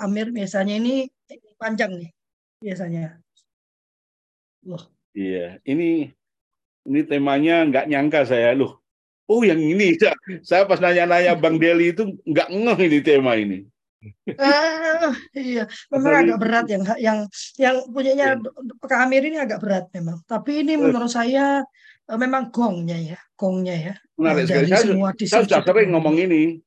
Amir biasanya ini panjang nih biasanya. Loh. Iya, ini ini temanya nggak nyangka saya loh. Oh yang ini saya pas nanya-nanya Bang Deli itu nggak ngeh ini tema ini. Uh, iya, memang agak berat yang yang yang punyanya iya. Kak Amir ini agak berat memang. Tapi ini menurut saya uh, memang gongnya ya, gongnya ya. Menarik sekali. Saya, saya sudah sering ngomong ini.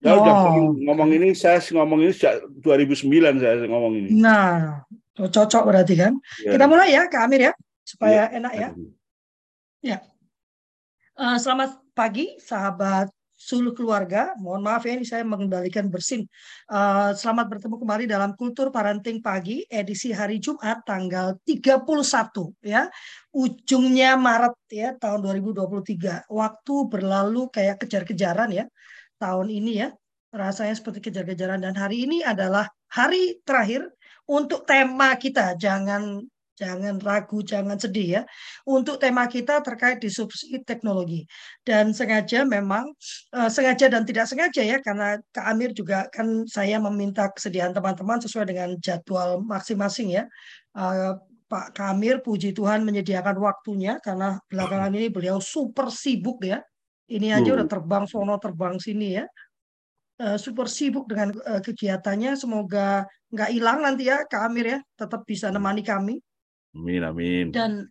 Saya oh. udah ngomong ini, saya ngomong ini sejak 2009 saya ngomong ini. Nah, cocok berarti kan. Ya. Kita mulai ya, Kak Amir ya, supaya ya. enak ya. Ya. Uh, selamat pagi, sahabat seluruh keluarga. Mohon maaf ya ini saya mengendalikan bersin. Uh, selamat bertemu kembali dalam Kultur Parenting Pagi edisi hari Jumat tanggal 31 ya. Ujungnya Maret ya tahun 2023. Waktu berlalu kayak kejar-kejaran ya tahun ini ya. Rasanya seperti kejar-kejaran dan hari ini adalah hari terakhir untuk tema kita. Jangan jangan ragu, jangan sedih ya. Untuk tema kita terkait disrupsi teknologi. Dan sengaja memang, uh, sengaja dan tidak sengaja ya, karena Kak Amir juga kan saya meminta kesediaan teman-teman sesuai dengan jadwal masing-masing ya. Uh, Pak Kamir, puji Tuhan menyediakan waktunya karena belakangan ini beliau super sibuk ya. Ini aja udah terbang sono terbang sini ya. Uh, super sibuk dengan uh, kegiatannya. Semoga nggak hilang nanti ya Kak Amir ya, tetap bisa nemani kami. Amin, amin. Dan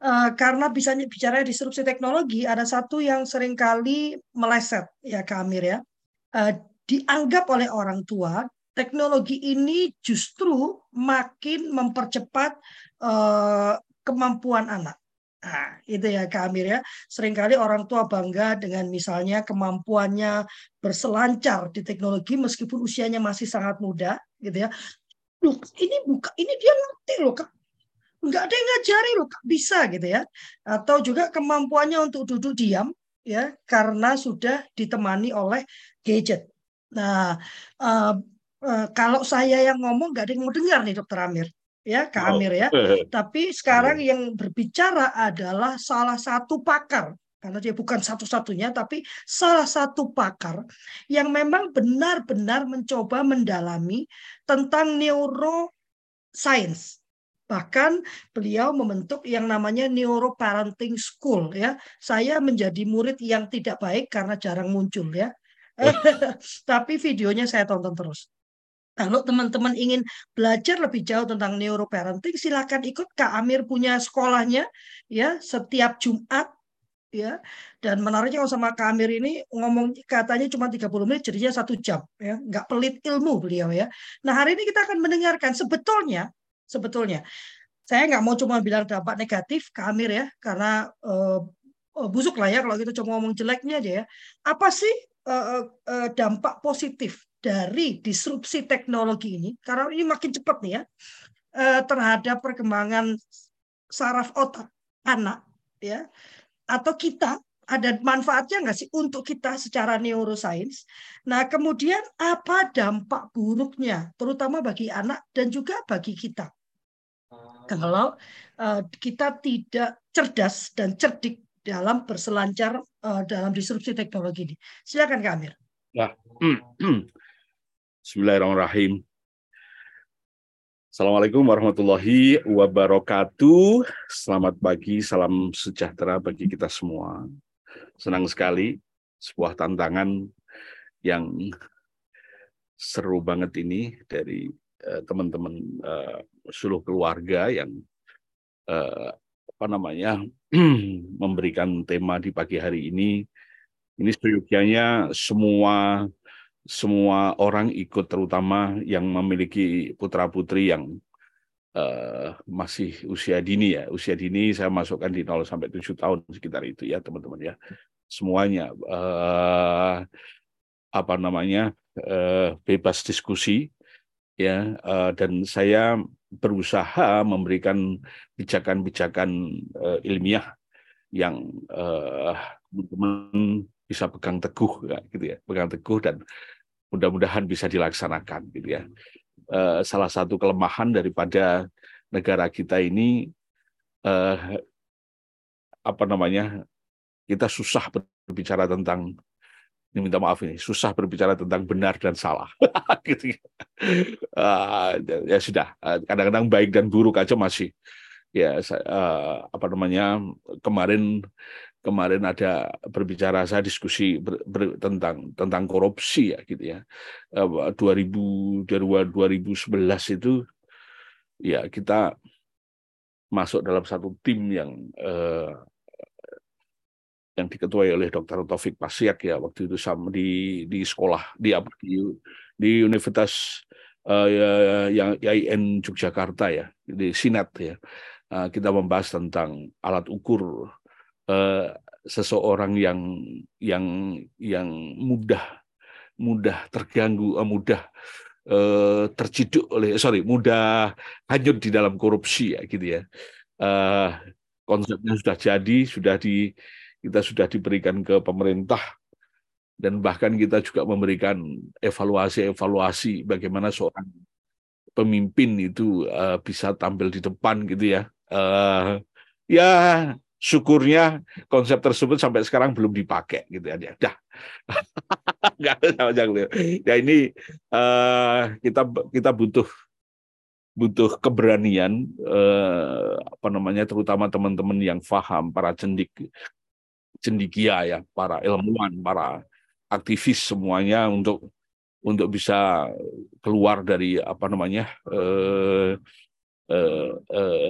uh, karena bisa bicara disrupsi teknologi, ada satu yang sering kali meleset ya Kak Amir ya. Uh, dianggap oleh orang tua, teknologi ini justru makin mempercepat uh, kemampuan anak. Nah, itu ya Kak Amir ya. Seringkali orang tua bangga dengan misalnya kemampuannya berselancar di teknologi meskipun usianya masih sangat muda gitu ya. Loh, ini buka ini dia ngerti loh Kak. Nggak ada yang ngajari loh kak. Bisa gitu ya. Atau juga kemampuannya untuk duduk diam ya karena sudah ditemani oleh gadget. Nah uh, uh, kalau saya yang ngomong nggak ada yang mau dengar nih dokter Amir ya Kak Amir ya tapi sekarang yang berbicara adalah salah satu pakar karena dia bukan satu-satunya tapi salah satu pakar yang memang benar-benar mencoba mendalami tentang neuroscience Bahkan beliau membentuk yang namanya Neuro Parenting School ya. Saya menjadi murid yang tidak baik karena jarang muncul ya. Tapi videonya saya tonton terus. Kalau teman-teman ingin belajar lebih jauh tentang neuroparenting, silakan ikut Kak Amir punya sekolahnya ya setiap Jumat ya. Dan menariknya kalau sama Kak Amir ini ngomong katanya cuma 30 menit jadinya satu jam ya, nggak pelit ilmu beliau ya. Nah, hari ini kita akan mendengarkan sebetulnya sebetulnya. Saya nggak mau cuma bilang dampak negatif ke Amir ya, karena uh, busuk lah ya kalau kita cuma ngomong jeleknya aja ya. Apa sih uh, uh, dampak positif dari disrupsi teknologi ini? Karena ini makin cepat nih ya uh, terhadap perkembangan saraf otak anak ya atau kita ada manfaatnya nggak sih untuk kita secara neuroscience? Nah, kemudian apa dampak buruknya, terutama bagi anak dan juga bagi kita? kalau uh, kita tidak cerdas dan cerdik dalam berselancar uh, dalam disrupsi teknologi ini. Silakan Kak Amir. Ya. Bismillahirrahmanirrahim. Assalamualaikum warahmatullahi wabarakatuh. Selamat pagi, salam sejahtera bagi kita semua. Senang sekali sebuah tantangan yang seru banget ini dari Eh, teman-teman uh, seluruh keluarga yang uh, apa namanya memberikan tema di pagi hari ini. Ini seyogyanya semua semua orang ikut terutama yang memiliki putra putri yang uh, masih usia dini ya. Usia dini saya masukkan di 0 sampai 7 tahun sekitar itu ya teman-teman ya. Semuanya uh, apa namanya uh, bebas diskusi ya uh, dan saya berusaha memberikan pijakan-pijakan uh, ilmiah yang teman-teman bisa pegang teguh gitu ya pegang teguh dan mudah-mudahan bisa dilaksanakan gitu ya. Uh, salah satu kelemahan daripada negara kita ini uh, apa namanya kita susah berbicara tentang ini minta maaf ini susah berbicara tentang benar dan salah gitu ya. Uh, ya sudah. Kadang-kadang baik dan buruk aja masih ya uh, apa namanya kemarin kemarin ada berbicara saya diskusi ber, ber, tentang tentang korupsi ya gitu ya uh, 2000 2011 itu ya kita masuk dalam satu tim yang uh, yang diketuai oleh Dr. Taufik Pasiak ya waktu itu sama di di sekolah di di, di Universitas uh, yang IAIN Yogyakarta ya di Sinat ya uh, kita membahas tentang alat ukur uh, seseorang yang yang yang mudah mudah terganggu uh, mudah uh, terciduk oleh sorry mudah hanyut di dalam korupsi ya gitu ya uh, konsepnya sudah jadi sudah di kita sudah diberikan ke pemerintah dan bahkan kita juga memberikan evaluasi-evaluasi bagaimana seorang pemimpin itu uh, bisa tampil di depan gitu ya. Uh, ya syukurnya konsep tersebut sampai sekarang belum dipakai gitu ya. Dah. ya ini uh, kita kita butuh butuh keberanian eh, apa namanya terutama teman-teman yang paham para cendik cendikia ya, para ilmuwan, para aktivis semuanya untuk untuk bisa keluar dari apa namanya eh, eh, eh,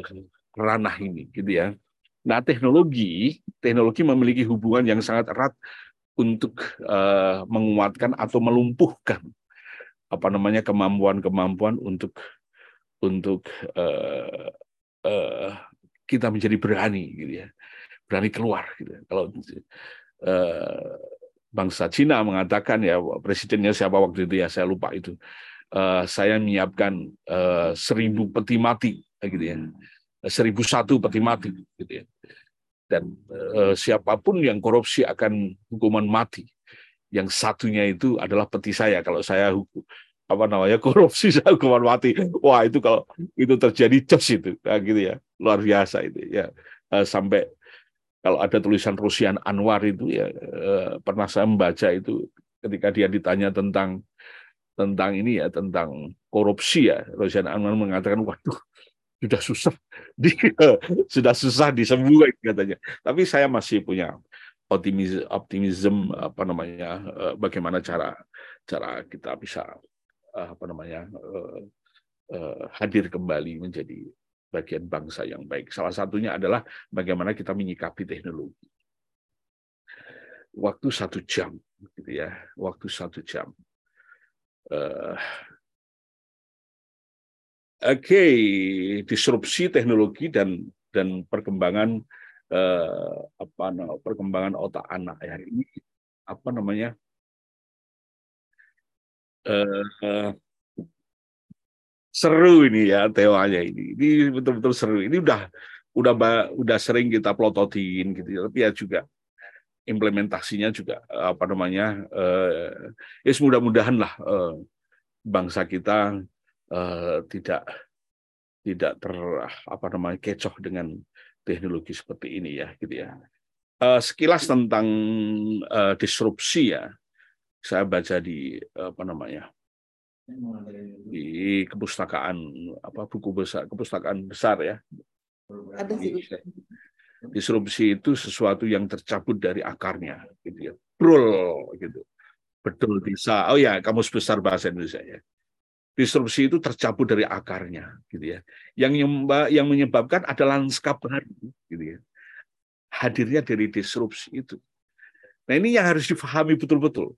ranah ini, gitu ya. Nah, teknologi, teknologi memiliki hubungan yang sangat erat untuk uh, menguatkan atau melumpuhkan apa namanya kemampuan-kemampuan untuk untuk uh, uh, kita menjadi berani, gitu ya, berani keluar. Gitu. Ya. Kalau uh, bangsa Cina mengatakan ya presidennya siapa waktu itu ya saya lupa itu, uh, saya menyiapkan uh, seribu peti mati, gitu ya. 1001 peti mati gitu ya. Dan e, siapa pun yang korupsi akan hukuman mati. Yang satunya itu adalah peti saya kalau saya hukum apa namanya korupsi saya hukuman mati. Wah, itu kalau itu terjadi jos itu. Nah, gitu ya. Luar biasa itu ya. E, sampai kalau ada tulisan Rusian Anwar itu ya e, pernah saya membaca itu ketika dia ditanya tentang tentang ini ya tentang korupsi ya Rusian Anwar mengatakan waduh sudah susah di, sudah susah disembuhkan katanya tapi saya masih punya optimisme optimism apa namanya eh, bagaimana cara cara kita bisa eh, apa namanya eh, hadir kembali menjadi bagian bangsa yang baik. Salah satunya adalah bagaimana kita menyikapi teknologi. Waktu satu jam, gitu ya. Waktu satu jam. Okay. disrupsi teknologi dan dan perkembangan uh, apa no, perkembangan otak anak ya ini apa namanya uh, seru ini ya teoanya ini. Ini betul-betul seru. Ini udah udah udah sering kita plototin gitu ya. Tapi ya juga implementasinya juga apa namanya eh, ya mudah-mudahan lah eh, bangsa kita eh, tidak tidak ter apa namanya kecoh dengan teknologi seperti ini ya gitu ya. Eh, sekilas tentang eh, disrupsi ya saya baca di apa namanya di kepustakaan apa buku besar kepustakaan besar ya. Ada sih disrupsi itu sesuatu yang tercabut dari akarnya gitu ya. Brul gitu. Betul bisa. Oh ya kamu sebesar bahasa Indonesia ya disrupsi itu tercabut dari akarnya gitu ya yang yang menyebabkan ada lanskap baru gitu ya hadirnya dari disrupsi itu nah ini yang harus difahami betul-betul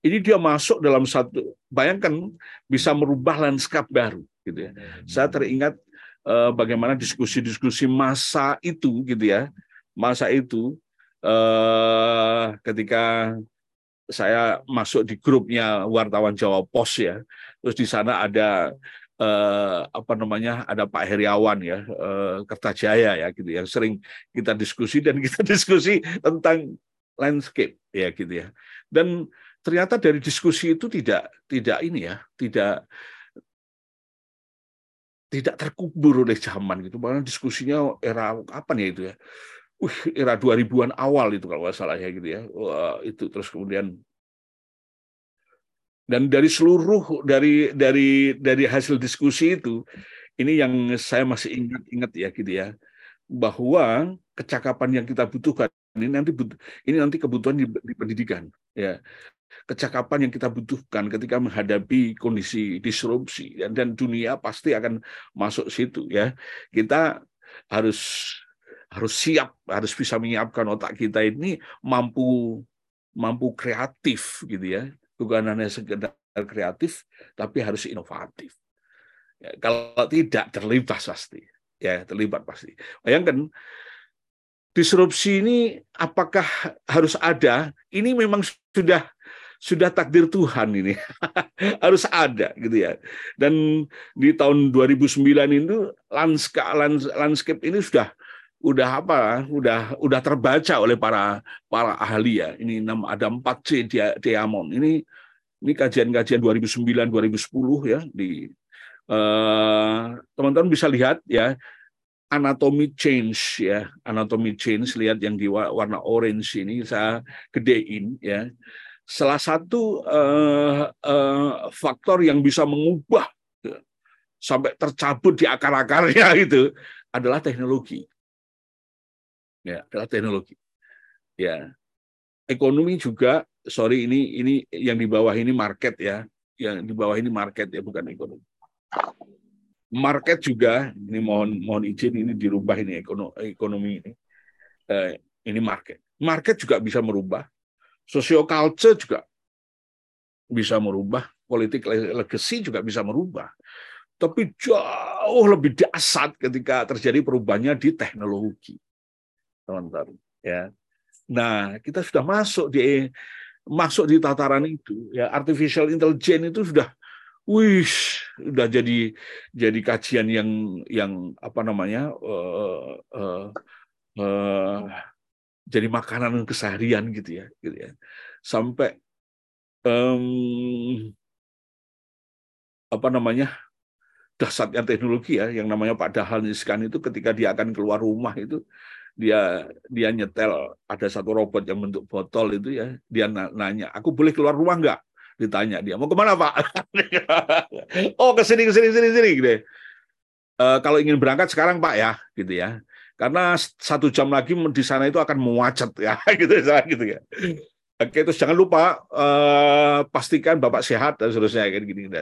ini dia masuk dalam satu bayangkan bisa merubah lanskap baru gitu ya. Saya teringat uh, bagaimana diskusi-diskusi masa itu gitu ya. Masa itu uh, ketika saya masuk di grupnya wartawan Jawa Pos ya. Terus di sana ada uh, apa namanya ada Pak Heriawan ya uh, Kertajaya ya gitu yang sering kita diskusi dan kita diskusi tentang landscape ya gitu ya dan ternyata dari diskusi itu tidak tidak ini ya, tidak tidak terkubur oleh zaman gitu. Bahkan diskusinya era apa nih itu ya? Wih, era 2000-an awal itu kalau nggak salah ya gitu ya. Wah, itu terus kemudian Dan dari seluruh dari dari dari hasil diskusi itu, ini yang saya masih ingat-ingat ya gitu ya, bahwa kecakapan yang kita butuhkan ini nanti ini nanti kebutuhan di, di pendidikan ya. Kecakapan yang kita butuhkan ketika menghadapi kondisi disrupsi dan, dan dunia pasti akan masuk situ ya. Kita harus harus siap harus bisa menyiapkan otak kita ini mampu mampu kreatif gitu ya bukan hanya sekedar kreatif, tapi harus inovatif. Ya, kalau tidak terlibat pasti, ya terlibat pasti. Bayangkan disrupsi ini apakah harus ada? Ini memang sudah sudah takdir Tuhan ini harus ada gitu ya. Dan di tahun 2009 itu landscape landscape ini sudah udah apa udah udah terbaca oleh para para ahli ya. Ini ada 4 C Diamond ini ini kajian-kajian 2009 2010 ya di eh, teman-teman uh, bisa lihat ya anatomy change ya anatomy change lihat yang di warna orange ini saya gedein ya. Salah satu uh, uh, faktor yang bisa mengubah sampai tercabut di akar-akarnya itu adalah teknologi ya adalah teknologi. Ya. Ekonomi juga sorry ini ini yang di bawah ini market ya. Yang di bawah ini market ya bukan ekonomi. Market juga ini mohon mohon izin ini dirubah ini ekonomi, ekonomi ini. Eh, ini market. Market juga bisa merubah. Social culture juga bisa merubah. Politik legacy juga bisa merubah. Tapi jauh lebih dasar ketika terjadi perubahannya di teknologi teman-teman ya. Nah kita sudah masuk di masuk di tataran itu ya. Artificial intelligence itu sudah wih sudah jadi jadi kajian yang yang apa namanya uh, uh, uh, jadi makanan keseharian gitu ya gitu ya. Sampai um, apa namanya dasarnya teknologi ya yang namanya Dahlan Iskan itu ketika dia akan keluar rumah itu dia dia nyetel ada satu robot yang bentuk botol itu ya dia nanya aku boleh keluar rumah nggak? Ditanya dia mau ke mana pak? Oh ke sini ke sini sini sini gitu e, kalau ingin berangkat sekarang pak ya gitu ya. Karena satu jam lagi di sana itu akan mewacet ya gitu gitu ya. Oke terus jangan lupa uh, pastikan bapak sehat dan seterusnya kayak gini, gini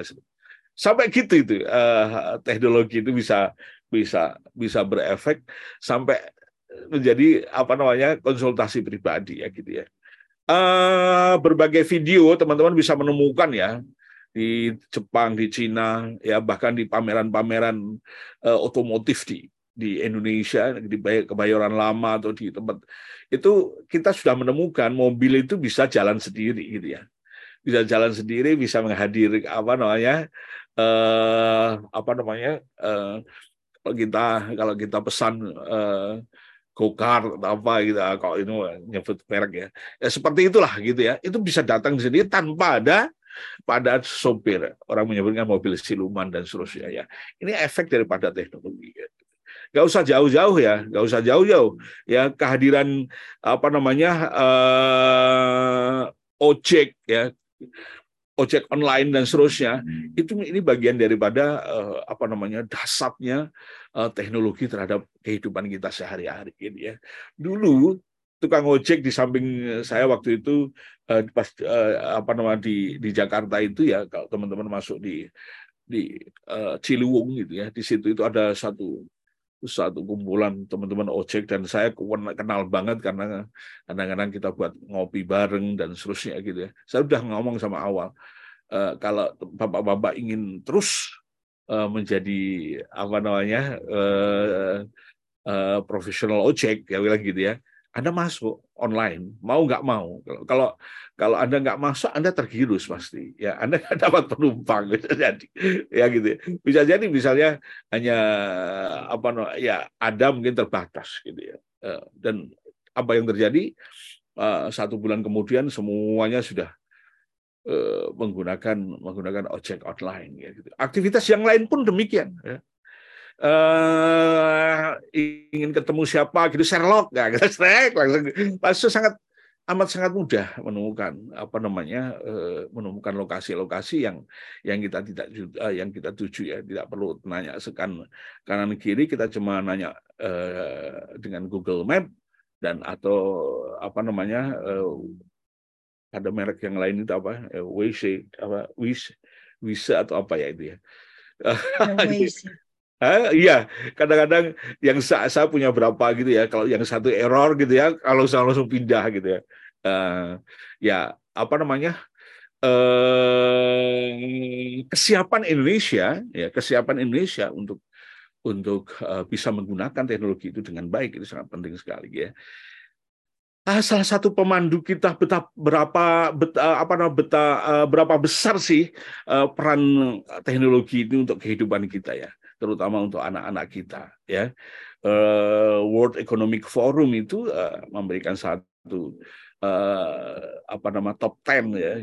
sampai gitu itu uh, teknologi itu bisa bisa bisa berefek. Sampai menjadi apa namanya konsultasi pribadi ya gitu ya. Uh, berbagai video teman-teman bisa menemukan ya di Jepang, di Cina, ya bahkan di pameran-pameran uh, otomotif di di Indonesia, di Kebayoran Lama atau di tempat itu kita sudah menemukan mobil itu bisa jalan sendiri gitu ya, bisa jalan sendiri, bisa menghadir apa namanya uh, apa namanya uh, kalau kita kalau kita pesan uh, go-kart apa gitu. Ah, kalau ini nyebut merek ya. ya seperti itulah gitu ya. Itu bisa datang sendiri tanpa ada pada sopir. Orang menyebutkan mobil siluman dan seterusnya ya. Ini efek daripada teknologi ya. Gak usah jauh-jauh ya, gak usah jauh-jauh. Ya kehadiran apa namanya uh, ojek ya ojek online dan seterusnya hmm. itu ini bagian daripada uh, apa namanya dasarnya uh, teknologi terhadap kehidupan kita sehari-hari ini ya dulu tukang ojek di samping saya waktu itu uh, pas apa namanya di di Jakarta itu ya kalau teman-teman masuk di di Ciliwung gitu ya di situ itu ada satu satu kumpulan teman-teman ojek dan saya kenal banget karena kadang-kadang kita buat ngopi bareng dan seterusnya gitu ya. Saya udah ngomong sama awal uh, kalau bapak-bapak ingin terus uh, menjadi apa namanya uh, profesional ojek ya bilang gitu ya. Anda masuk online mau nggak mau. Kalau kalau anda nggak masuk anda tergirus pasti. Ya anda nggak dapat penumpang bisa jadi. Ya gitu. Bisa jadi misalnya hanya apa no ya ada mungkin terbatas gitu ya. Eh, dan apa yang terjadi? Eh, satu bulan kemudian semuanya sudah eh, menggunakan menggunakan ojek online ya gitu. aktivitas yang lain pun demikian ya uh, ingin ketemu siapa gitu Sherlock nggak kita Shrek langsung langsung sangat amat sangat mudah menemukan apa namanya eh, menemukan lokasi-lokasi yang yang kita tidak eh, yang kita tuju ya. Tidak perlu nanya sekan kanan kiri kita cuma nanya dengan Google Map dan atau apa namanya ada merek yang lain itu apa WC apa WIS Wisa atau apa ya itu ya. Ah, iya, kadang-kadang yang saya, saya punya berapa gitu ya. Kalau yang satu error gitu ya, kalau saya langsung pindah gitu ya. Uh, ya apa namanya? Uh, kesiapan Indonesia, ya kesiapan Indonesia untuk untuk uh, bisa menggunakan teknologi itu dengan baik itu sangat penting sekali ya. Ah, salah satu pemandu kita betapa berapa beta, apa namanya beta, uh, berapa besar sih uh, peran teknologi ini untuk kehidupan kita ya terutama untuk anak-anak kita ya. Uh, World Economic Forum itu uh, memberikan satu uh, apa nama top 10 ya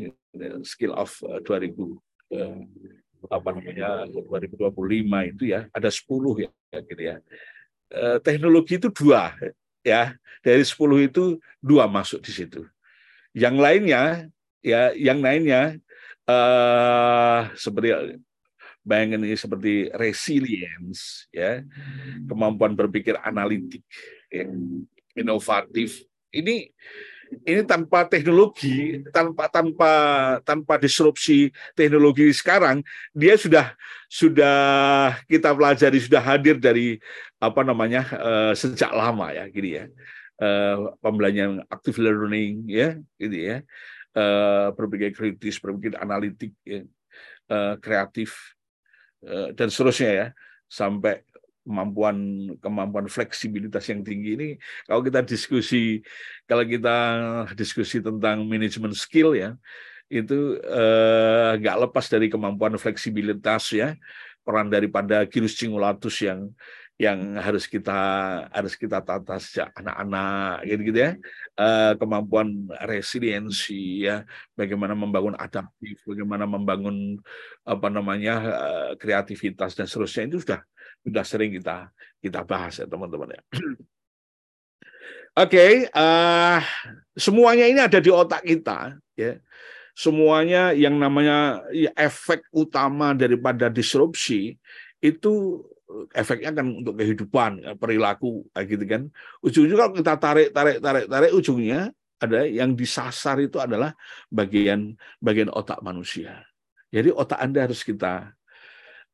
skill of uh, 2000 uh, apa namanya 2025 itu ya ada 10 ya gitu ya. Teknologi itu dua ya. Dari 10 itu dua masuk di situ. Yang lainnya ya yang lainnya uh, seperti Bayangkan ini seperti resilience, ya, kemampuan berpikir analitik, ya, inovatif. Ini ini tanpa teknologi, tanpa tanpa tanpa disrupsi teknologi sekarang, dia sudah sudah kita pelajari sudah hadir dari apa namanya uh, sejak lama ya, gini ya. Uh, pembelajaran active learning ya, gitu ya. Uh, berpikir kritis, berpikir analitik, ya. uh, kreatif dan seterusnya ya sampai kemampuan kemampuan fleksibilitas yang tinggi ini kalau kita diskusi kalau kita diskusi tentang manajemen skill ya itu eh, nggak eh, lepas dari kemampuan fleksibilitas ya peran daripada gyrus cingulatus yang yang harus kita harus kita tata sejak anak-anak gitu-gitu ya. Uh, kemampuan resiliensi ya. Bagaimana membangun adaptif bagaimana membangun apa namanya uh, kreativitas dan seterusnya itu sudah sudah sering kita kita bahas ya teman-teman ya. Oke, okay, uh, semuanya ini ada di otak kita, ya. Semuanya yang namanya ya, efek utama daripada disrupsi itu efeknya kan untuk kehidupan ya, perilaku gitu kan. Ujung-ujungnya kalau kita tarik tarik tarik tarik ujungnya ada yang disasar itu adalah bagian bagian otak manusia. Jadi otak anda harus kita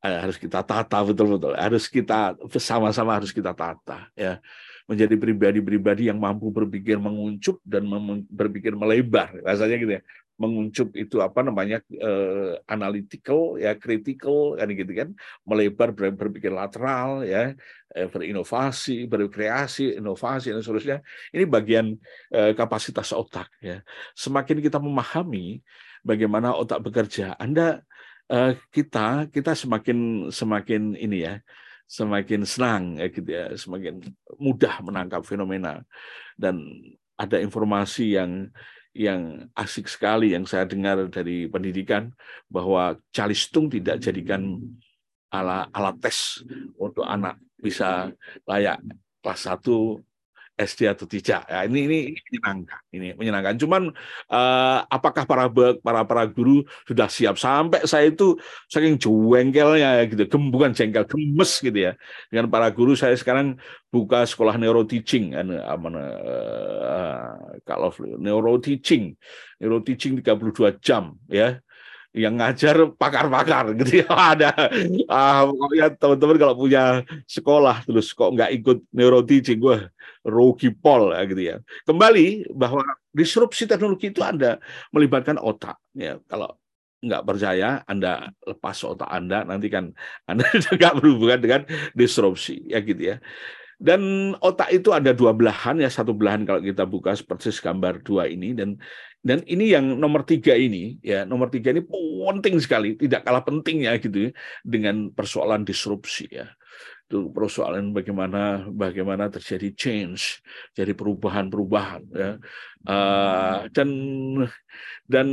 eh, harus kita tata betul-betul. Harus kita sama-sama harus kita tata ya. Menjadi pribadi-pribadi yang mampu berpikir menguncup dan berpikir melebar rasanya gitu ya menguncup itu apa namanya uh, analytical ya critical kan gitu kan. Melebar ber, berpikir lateral ya eh, berinovasi berkreasi inovasi dan seterusnya. Ini bagian uh, kapasitas otak ya. Semakin kita memahami bagaimana otak bekerja anda uh, kita kita semakin semakin ini ya semakin senang ya gitu ya semakin mudah menangkap fenomena. Dan ada informasi yang yang asik sekali yang saya dengar dari pendidikan bahwa calistung tidak jadikan ala alat tes untuk anak bisa layak kelas 1 SD atau tidak. Ya, ini ini menyenangkan. Ini menyenangkan. Cuman uh, apakah para para para guru sudah siap sampai saya itu saking jengkelnya gitu, bukan jengkel, gemes gitu ya. Dengan para guru saya sekarang buka sekolah neuro teaching kan uh, kalau neuro teaching, neuro teaching 32 jam ya yang ngajar pakar-pakar gitu ya. Ada ah pokoknya teman-teman kalau punya sekolah terus kok nggak ikut neuro teaching gue rugi pol ya, gitu ya. Kembali bahwa disrupsi teknologi itu anda melibatkan otak ya kalau nggak percaya anda lepas otak anda nanti kan anda nggak berhubungan dengan disrupsi ya gitu ya dan otak itu ada dua belahan ya satu belahan kalau kita buka seperti gambar dua ini dan dan ini yang nomor tiga ini, ya nomor tiga ini penting sekali, tidak kalah pentingnya gitu ya, dengan persoalan disrupsi ya. Itu persoalan bagaimana bagaimana terjadi change, jadi perubahan-perubahan ya. Uh, dan dan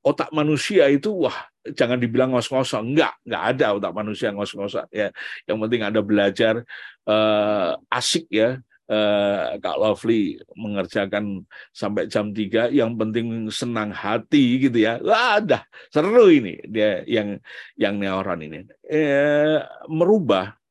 otak manusia itu wah jangan dibilang ngos-ngosan, enggak, enggak ada otak manusia ngos-ngosan ya. Yang penting ada belajar uh, asik ya uh, Kak Lovely mengerjakan sampai jam 3 yang penting senang hati gitu ya wah dah seru ini dia yang yang neuron ini eh, merubah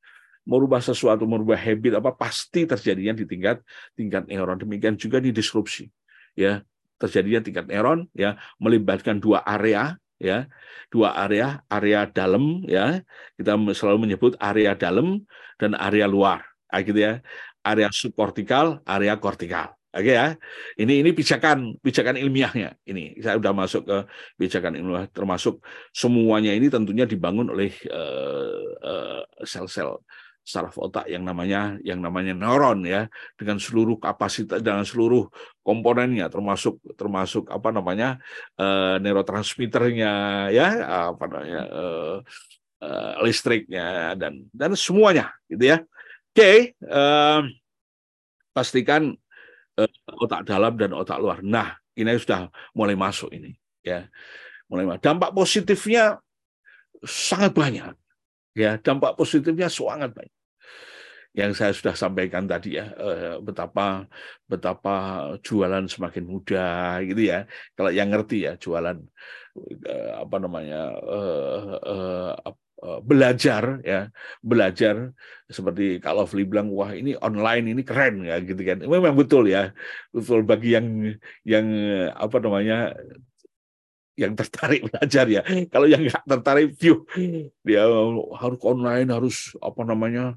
merubah sesuatu merubah habit apa pasti terjadinya di tingkat tingkat neuron. Demikian juga di disrupsi ya. Terjadinya tingkat neuron ya melibatkan dua area ya. Dua area area dalam ya. Kita selalu menyebut area dalam dan area luar ah, gitu ya. Area subkortikal area kortikal Oke ya, ini ini pijakan pijakan ilmiahnya. Ini. Saya sudah masuk ke pijakan ilmiah, termasuk semuanya ini tentunya dibangun oleh uh, uh, sel-sel saraf otak yang namanya yang namanya neuron ya. Dengan seluruh kapasitas dengan seluruh komponennya termasuk termasuk apa namanya uh, neurotransmitternya ya apa namanya uh, uh, listriknya dan dan semuanya gitu ya. Oke okay, uh, pastikan uh, otak dalam dan otak luar. Nah ini sudah mulai masuk ini ya. Mulai masuk. dampak positifnya sangat banyak ya dampak positifnya sangat banyak yang saya sudah sampaikan tadi ya eh, betapa betapa jualan semakin mudah gitu ya. Kalau yang ngerti ya jualan eh, apa namanya eh, belajar ya belajar seperti kalau Fli bilang wah ini online ini keren ya gitu kan. Memang betul ya betul. Bagi yang yang apa namanya yang tertarik belajar ya. Kalau yang nggak tertarik view, dia harus online, harus apa namanya,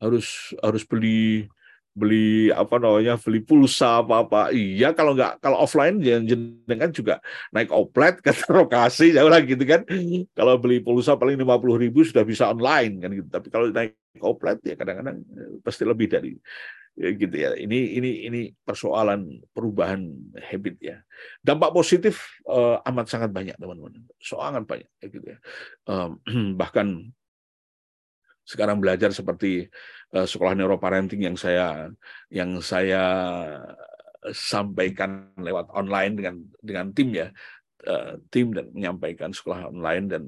harus harus beli beli apa namanya beli pulsa apa apa iya kalau nggak kalau offline jangan juga naik oplet ke lokasi jauh lagi gitu kan kalau beli pulsa paling lima puluh ribu sudah bisa online kan gitu tapi kalau naik oplet ya kadang-kadang eh, pasti lebih dari ya gitu ya. Ini ini ini persoalan perubahan habit ya. Dampak positif uh, amat sangat banyak teman-teman. Sangat banyak ya gitu ya. Um, bahkan sekarang belajar seperti uh, sekolah neuroparenting yang saya yang saya sampaikan lewat online dengan dengan tim ya. Uh, tim dan menyampaikan sekolah online dan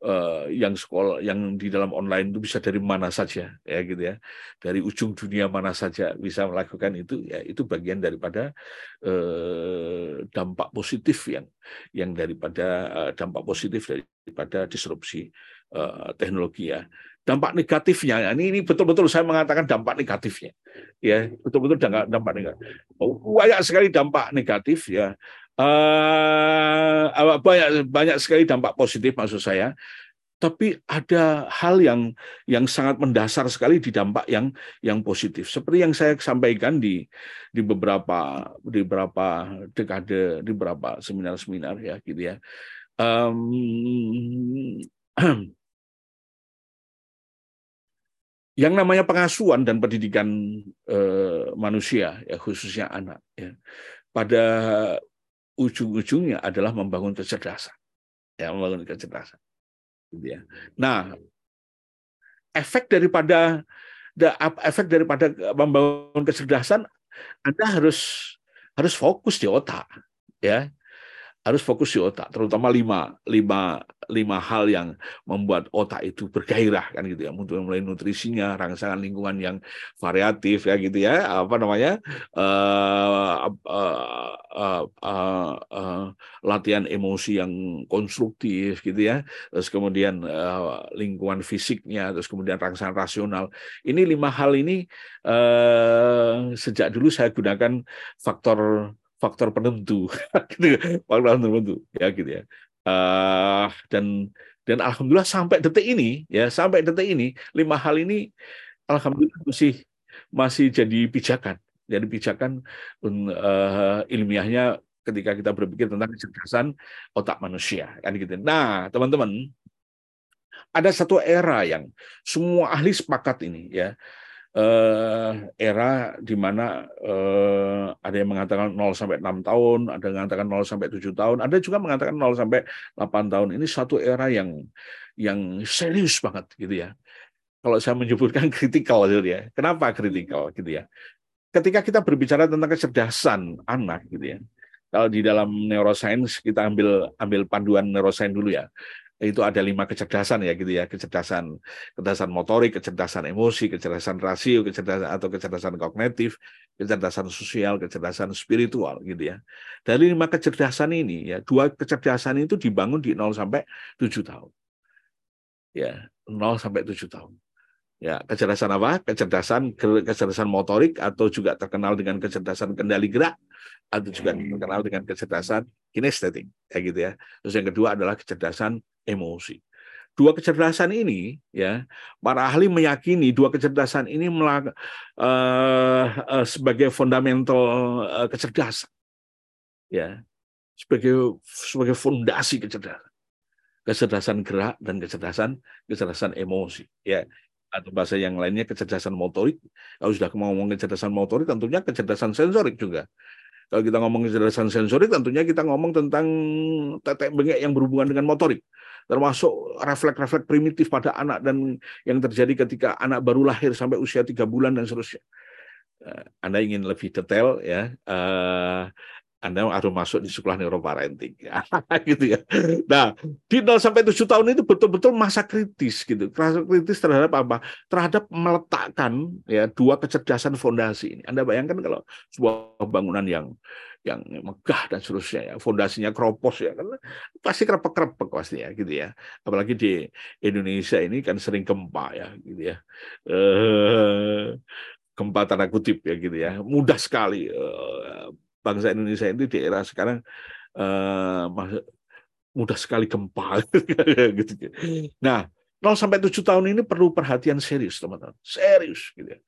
uh, yang sekolah yang di dalam online itu bisa dari mana saja ya gitu ya. Dari ujung dunia mana saja bisa melakukan itu ya itu bagian daripada uh, dampak positif yang yang daripada uh, dampak positif daripada disrupsi uh, teknologi ya dampak negatifnya. Ini ini betul-betul saya mengatakan dampak negatifnya. Ya betul-betul dampak dampak negatif. Oh, banyak sekali dampak negatif ya. Uh, banyak banyak sekali dampak positif maksud saya. Tapi ada hal yang yang sangat mendasar sekali di dampak yang yang positif. Seperti yang saya sampaikan di di beberapa di beberapa dekade di beberapa seminar-seminar ya gitu ya. Um, yang namanya pengasuhan dan pendidikan eh, manusia ya khususnya anak ya pada ujung-ujungnya adalah membangun kecerdasan ya membangun kecerdasan gitu ya. Nah efek daripada efek daripada membangun kecerdasan anda harus harus fokus di otak ya harus fokus di otak, terutama lima, lima, lima hal yang membuat otak itu bergairah kan gitu ya, mulai nutrisinya, rangsangan lingkungan yang variatif ya gitu ya, apa namanya? Uh, uh, uh, uh, uh, latihan emosi yang konstruktif gitu ya, terus kemudian uh, lingkungan fisiknya, terus kemudian rangsangan rasional. Ini lima hal ini uh, sejak dulu saya gunakan faktor faktor penentu. Gitu. Faktor penentu. Ya gitu ya. Uh, dan dan alhamdulillah sampai detik ini ya sampai detik ini lima hal ini alhamdulillah masih masih jadi pijakan. Jadi pijakan uh, ilmiahnya ketika kita berpikir tentang kecerdasan otak manusia. Kan gitu. Nah teman-teman ada satu era yang semua ahli sepakat ini ya era di mana uh, ada yang mengatakan 0 sampai 6 tahun, ada yang mengatakan 0 sampai 7 tahun, ada juga mengatakan 0 sampai 8 tahun. Ini satu era yang yang serius banget gitu ya. Kalau saya menyebutkan kritikal gitu ya. Kenapa kritikal gitu ya? Ketika kita berbicara tentang kecerdasan anak gitu ya. Kalau di dalam neuroscience kita ambil ambil panduan neuroscience dulu ya. Itu ada lima kecerdasan ya gitu ya. Kecerdasan kecerdasan motorik kecerdasan emosi kecerdasan rasio kecerdasan atau kecerdasan kognitif kecerdasan sosial kecerdasan spiritual gitu ya. Dari lima kecerdasan ini ya dua kecerdasan itu dibangun di 0 sampai 7 tahun. Ya 0 sampai 7 tahun. Ya kecerdasan apa? Kecerdasan kecerdasan motorik atau juga terkenal dengan kecerdasan kendali gerak atau juga terkenal dengan kecerdasan kinestetik kayak gitu ya. Terus yang kedua adalah kecerdasan emosi. Dua kecerdasan ini, ya, para ahli meyakini dua kecerdasan ini uh, uh, sebagai fundamental uh, kecerdasan, ya, sebagai sebagai fondasi kecerdasan, kecerdasan gerak dan kecerdasan kecerdasan emosi, ya atau bahasa yang lainnya kecerdasan motorik. Kalau sudah ngomong kecerdasan motorik, tentunya kecerdasan sensorik juga. Kalau kita ngomong kecerdasan sensorik, tentunya kita ngomong tentang tetek bengek yang berhubungan dengan motorik termasuk refleks-refleks primitif pada anak dan yang terjadi ketika anak baru lahir sampai usia tiga bulan dan seterusnya. Eh, Anda ingin lebih detail ya, uh, anda harus masuk di sekolah neuroparenting gitu ya. Nah, di 0 sampai 7 tahun itu betul-betul masa kritis gitu. Masa kritis terhadap apa? Terhadap meletakkan ya dua kecerdasan fondasi ini. Anda bayangkan kalau sebuah bangunan yang yang megah dan seterusnya ya fondasinya keropos ya kan pasti krepek-krepek pasti ya gitu ya apalagi di Indonesia ini kan sering gempa ya gitu ya eh, gempa tanda kutip ya gitu ya mudah sekali eh, bangsa Indonesia ini di era sekarang eh, mudah sekali gempa gitu nah 0 sampai 7 tahun ini perlu perhatian serius teman-teman serius gitu ya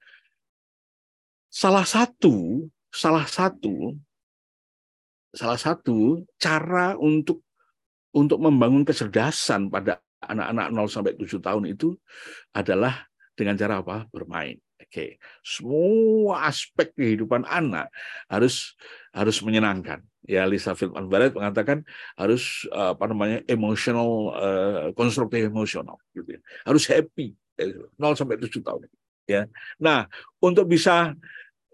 salah satu salah satu salah satu cara untuk untuk membangun kecerdasan pada anak-anak 0 sampai 7 tahun itu adalah dengan cara apa? Bermain. Oke, semua aspek kehidupan anak harus harus menyenangkan. Ya, Lisa Feldman Barrett mengatakan harus apa namanya emotional, uh, konstruktif emosional, gitu ya. Harus happy, 0 sampai 7 tahun. Ya, nah untuk bisa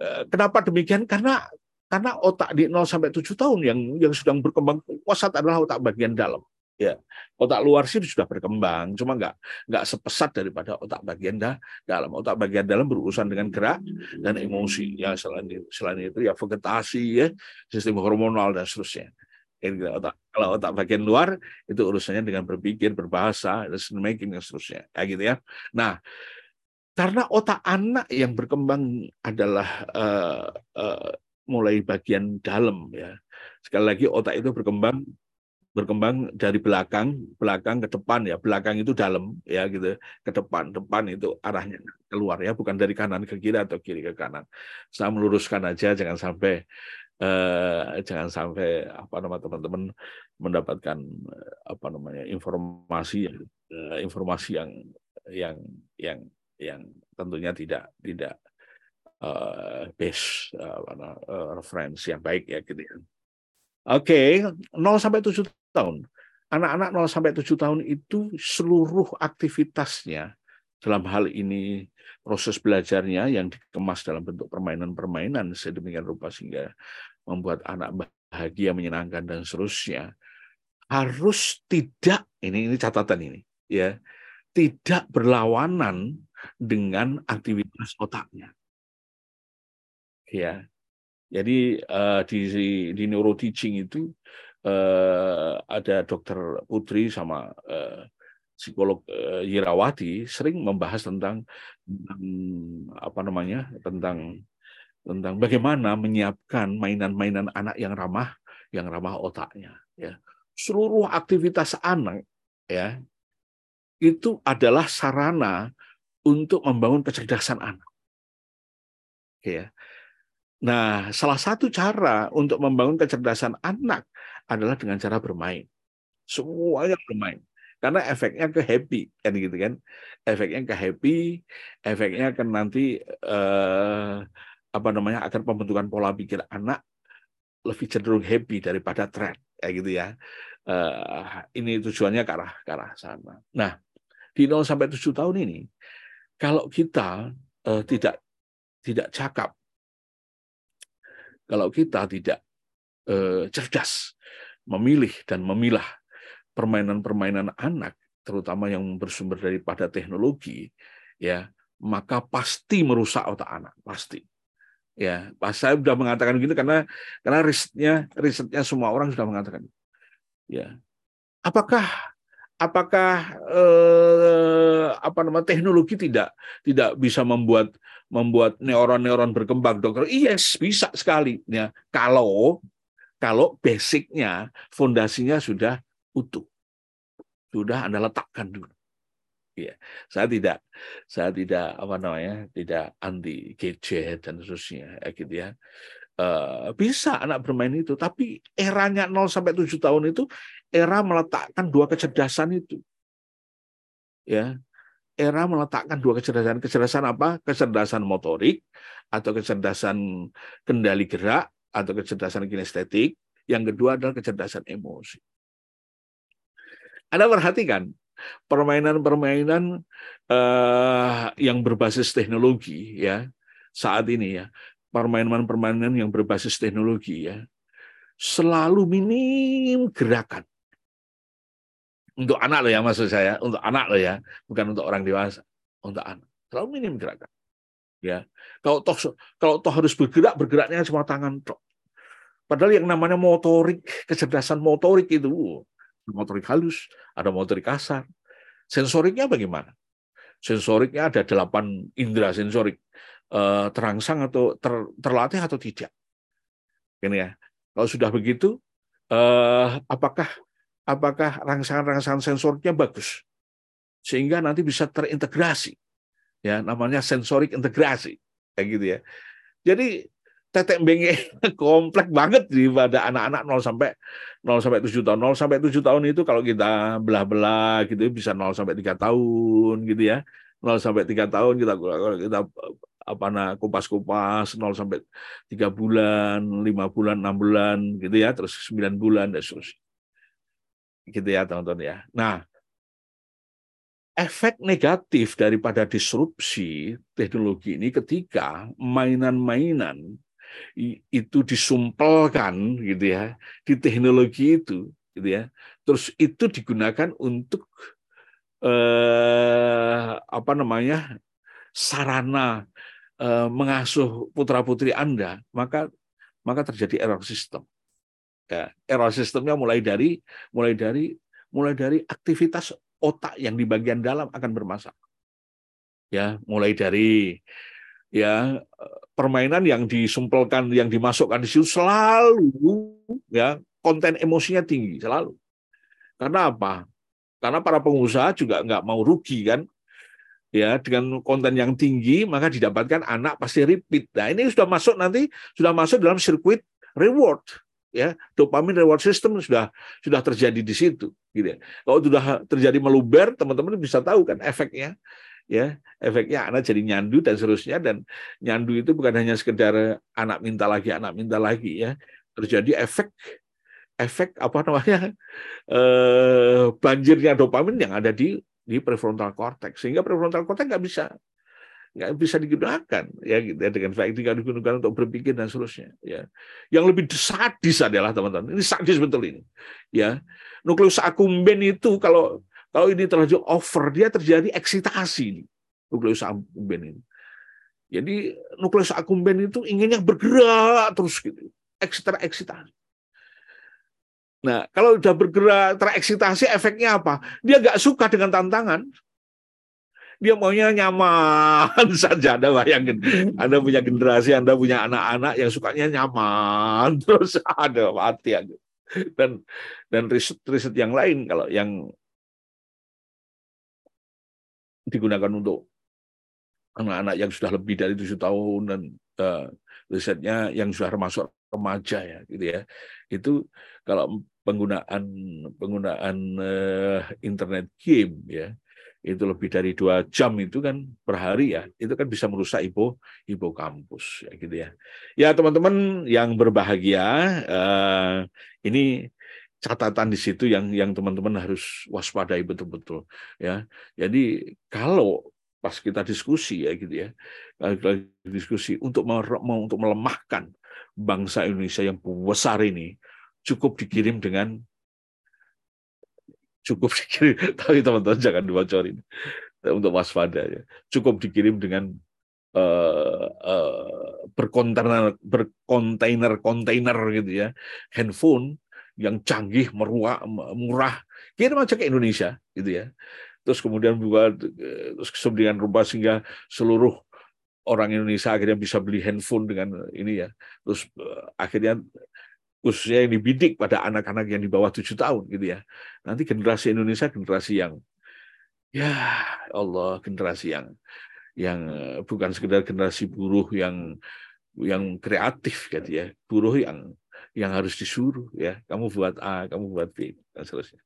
uh, kenapa demikian? Karena karena otak di 0 sampai 7 tahun yang yang sedang berkembang pesat adalah otak bagian dalam. Ya, otak luar sih sudah berkembang, cuma nggak nggak sepesat daripada otak bagian dah, dalam. Otak bagian dalam berurusan dengan gerak dan emosi. Ya selain itu, selain itu ya vegetasi, ya sistem hormonal dan seterusnya. Otak, kalau otak bagian luar itu urusannya dengan berpikir, berbahasa, decision making dan seterusnya. Ya gitu ya. Nah, karena otak anak yang berkembang adalah uh, uh, mulai bagian dalam ya. Sekali lagi otak itu berkembang berkembang dari belakang, belakang ke depan ya. Belakang itu dalam ya gitu. Ke depan, depan itu arahnya keluar ya, bukan dari kanan ke kiri atau kiri ke kanan. Saya meluruskan aja jangan sampai eh, jangan sampai apa nama teman-teman mendapatkan eh, apa namanya informasi eh, informasi yang yang yang yang tentunya tidak tidak uh, base uh, uh, referensi yang baik ya gitu ya. Oke, okay. 0 sampai 7 tahun. Anak-anak 0 sampai 7 tahun itu seluruh aktivitasnya dalam hal ini proses belajarnya yang dikemas dalam bentuk permainan-permainan sedemikian rupa sehingga membuat anak bahagia, menyenangkan dan seterusnya harus tidak ini ini catatan ini ya tidak berlawanan dengan aktivitas otaknya ya. Jadi uh, di di neuro teaching itu uh, ada dokter Putri sama uh, psikolog uh, Yirawati sering membahas tentang, tentang apa namanya tentang tentang bagaimana menyiapkan mainan-mainan anak yang ramah yang ramah otaknya ya. Seluruh aktivitas anak ya itu adalah sarana untuk membangun kecerdasan anak. Ya. Nah, salah satu cara untuk membangun kecerdasan anak adalah dengan cara bermain. Semuanya bermain. Karena efeknya ke happy kan gitu kan. Efeknya ke happy, efeknya akan nanti eh, apa namanya akan pembentukan pola pikir anak lebih cenderung happy daripada trend kayak gitu ya. Eh, ini tujuannya ke arah ke arah sana. Nah, di 0 sampai 7 tahun ini kalau kita eh, tidak tidak cakap kalau kita tidak eh, cerdas memilih dan memilah permainan-permainan anak, terutama yang bersumber daripada teknologi, ya maka pasti merusak otak anak, pasti. Ya, pas saya sudah mengatakan gitu karena karena risetnya risetnya semua orang sudah mengatakan. Ya, apakah apakah eh, apa nama teknologi tidak tidak bisa membuat membuat neuron-neuron berkembang dokter yes bisa sekali ya kalau kalau basicnya fondasinya sudah utuh. Sudah anda letakkan dulu. Ya saya tidak saya tidak apa namanya tidak anti gadget dan seterusnya ya, gitu ya. Uh, bisa anak bermain itu tapi eranya 0 sampai 7 tahun itu era meletakkan dua kecerdasan itu. Ya. Era meletakkan dua kecerdasan. Kecerdasan apa? Kecerdasan motorik atau kecerdasan kendali gerak atau kecerdasan kinestetik. Yang kedua adalah kecerdasan emosi. Anda perhatikan permainan-permainan uh, yang berbasis teknologi ya saat ini ya permainan-permainan yang berbasis teknologi ya selalu minim gerakan untuk anak lo ya maksud saya, untuk anak lo ya, bukan untuk orang dewasa, untuk anak. Terlalu minim gerakan. Ya, kalau toh kalau toh harus bergerak, bergeraknya cuma tangan toh. Padahal yang namanya motorik, kecerdasan motorik itu, motorik halus, ada motorik kasar. Sensoriknya bagaimana? Sensoriknya ada delapan indera sensorik. Eh, terangsang atau ter, terlatih atau tidak. Ini ya. Kalau sudah begitu, eh, apakah apakah rangsangan-rangsangan sensornya bagus sehingga nanti bisa terintegrasi ya namanya sensorik integrasi kayak gitu ya. Jadi tetek benge kompleks banget pada anak-anak 0 sampai 0 sampai 7 tahun. 0 sampai 7 tahun itu kalau kita belah-belah gitu bisa 0 sampai 3 tahun gitu ya. 0 sampai 3 tahun kita kita apa nah kupas-kupas 0 sampai 3 bulan, 5 bulan, 6 bulan gitu ya, terus 9 bulan dan seterusnya. Gitu ya teman-teman ya. Nah, efek negatif daripada disrupsi teknologi ini ketika mainan-mainan itu disumpelkan gitu ya di teknologi itu gitu ya. Terus itu digunakan untuk eh, apa namanya sarana eh, mengasuh putra putri anda maka maka terjadi error sistem. Ya, error sistemnya mulai dari mulai dari mulai dari aktivitas otak yang di bagian dalam akan bermasalah. Ya, mulai dari ya permainan yang disumpelkan, yang dimasukkan di situ selalu ya konten emosinya tinggi selalu. Karena apa? Karena para pengusaha juga nggak mau rugi kan, ya dengan konten yang tinggi maka didapatkan anak pasti repeat. Nah ini sudah masuk nanti sudah masuk dalam sirkuit reward ya dopamin reward system sudah sudah terjadi di situ gitu ya. kalau sudah terjadi meluber teman-teman bisa tahu kan efeknya ya efeknya anak jadi nyandu dan seterusnya dan nyandu itu bukan hanya sekedar anak minta lagi anak minta lagi ya terjadi efek efek apa namanya eh, banjirnya dopamin yang ada di di prefrontal cortex sehingga prefrontal cortex nggak bisa nggak bisa digunakan ya gitu ya dengan baik tidak digunakan untuk berpikir dan seterusnya ya. Yang lebih sadis adalah teman-teman ini sadis betul ini ya. Nukleus akumben itu kalau kalau ini terlalu over dia terjadi eksitasi nukleus akumben ini. Jadi nukleus akumben itu inginnya bergerak terus gitu eksitasi Nah, kalau sudah bergerak tereksitasi, efeknya apa? Dia nggak suka dengan tantangan dia maunya nyaman saja. Anda bayangin, Anda punya generasi, Anda punya anak-anak yang sukanya nyaman, terus ada mati aja. Dan dan riset riset yang lain kalau yang digunakan untuk anak-anak yang sudah lebih dari tujuh tahun dan uh, risetnya yang sudah termasuk remaja ya gitu ya itu kalau penggunaan penggunaan uh, internet game ya itu lebih dari dua jam itu kan per hari ya itu kan bisa merusak ibu ibu kampus ya gitu ya. Ya teman-teman yang berbahagia eh, ini catatan di situ yang yang teman-teman harus waspadai betul-betul ya. Jadi kalau pas kita diskusi ya gitu ya diskusi untuk untuk melemahkan bangsa Indonesia yang besar ini cukup dikirim dengan cukup dikirim. Tapi teman-teman jangan dibocorin. Untuk waspada ya cukup dikirim dengan uh, uh, berkontainer berkontainer kontainer gitu ya. Handphone yang canggih murah murah. Kirim aja ke Indonesia gitu ya. Terus kemudian buat terus kemudian rupa sehingga seluruh orang Indonesia akhirnya bisa beli handphone dengan ini ya. Terus uh, akhirnya khususnya yang dibidik pada anak-anak yang di bawah tujuh tahun gitu ya. Nanti generasi Indonesia generasi yang ya Allah generasi yang yang eh, bukan sekedar generasi buruh yang yang kreatif gitu ya. Buruh yang yang harus disuruh ya. Kamu buat A kamu buat B dan seterusnya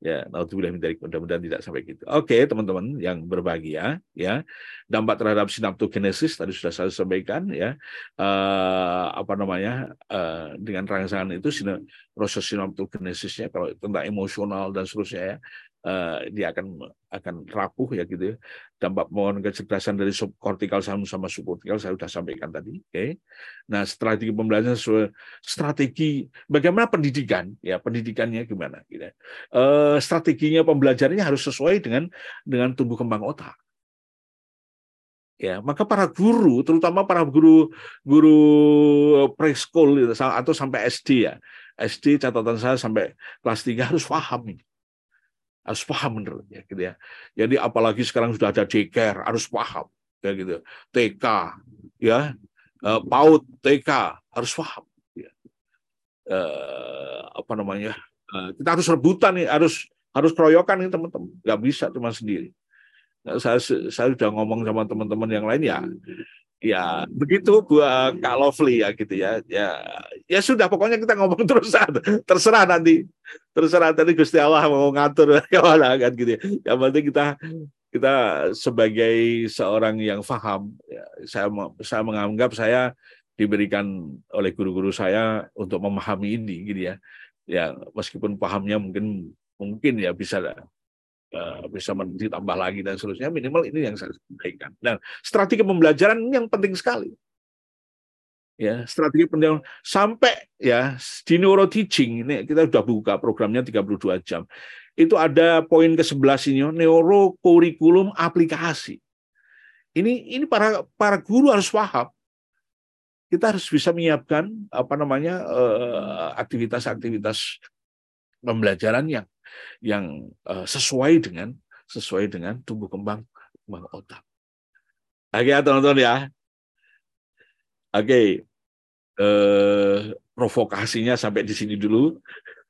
Ya, naudzubillah min mudah-mudahan tidak sampai gitu. Oke, teman-teman yang berbahagia, ya. Dampak terhadap sinaptogenesis tadi sudah saya sampaikan ya. Uh, apa namanya? Uh, dengan rangsangan itu proses sinaptogenesisnya kalau tentang emosional dan seterusnya ya uh, dia akan akan rapuh ya gitu ya. Dampak mohon kecerdasan dari subkortikal sama sama subkortikal saya sudah sampaikan tadi. Oke. Okay. Nah, strategi pembelajaran strategi bagaimana pendidikan ya pendidikannya gimana gitu. Ya. Uh, strateginya pembelajarannya harus sesuai dengan dengan tumbuh kembang otak. Ya, maka para guru, terutama para guru guru preschool atau sampai SD ya. SD catatan saya sampai kelas 3 harus paham ini harus paham menurut ya gitu ya. Jadi apalagi sekarang sudah ada daycare harus paham ya gitu. TK ya PAUD TK harus paham ya. Uh, apa namanya? Uh, kita harus rebutan nih, harus harus keroyokan nih teman-teman. Nggak bisa cuma sendiri. Nah, saya saya sudah ngomong sama teman-teman yang lain ya ya begitu gua Kak Lovely ya gitu ya. Ya ya sudah pokoknya kita ngomong terus terserah nanti. Terserah tadi Gusti Allah mau ngatur ya kan gitu ya. Yang penting kita kita sebagai seorang yang faham ya, saya saya menganggap saya diberikan oleh guru-guru saya untuk memahami ini gitu ya. Ya meskipun pahamnya mungkin mungkin ya bisa bisa ditambah lagi dan seterusnya minimal ini yang saya sampaikan. Dan strategi pembelajaran ini yang penting sekali. Ya strategi pendidikan sampai ya di neuro teaching ini kita sudah buka programnya 32 jam. Itu ada poin ke 11 ini neuro kurikulum aplikasi. Ini ini para para guru harus paham. Kita harus bisa menyiapkan apa namanya eh, aktivitas-aktivitas pembelajaran yang yang uh, sesuai dengan sesuai dengan tumbuh kembang kembang otak. Oke ya teman-teman ya. Oke, uh, provokasinya sampai di sini dulu.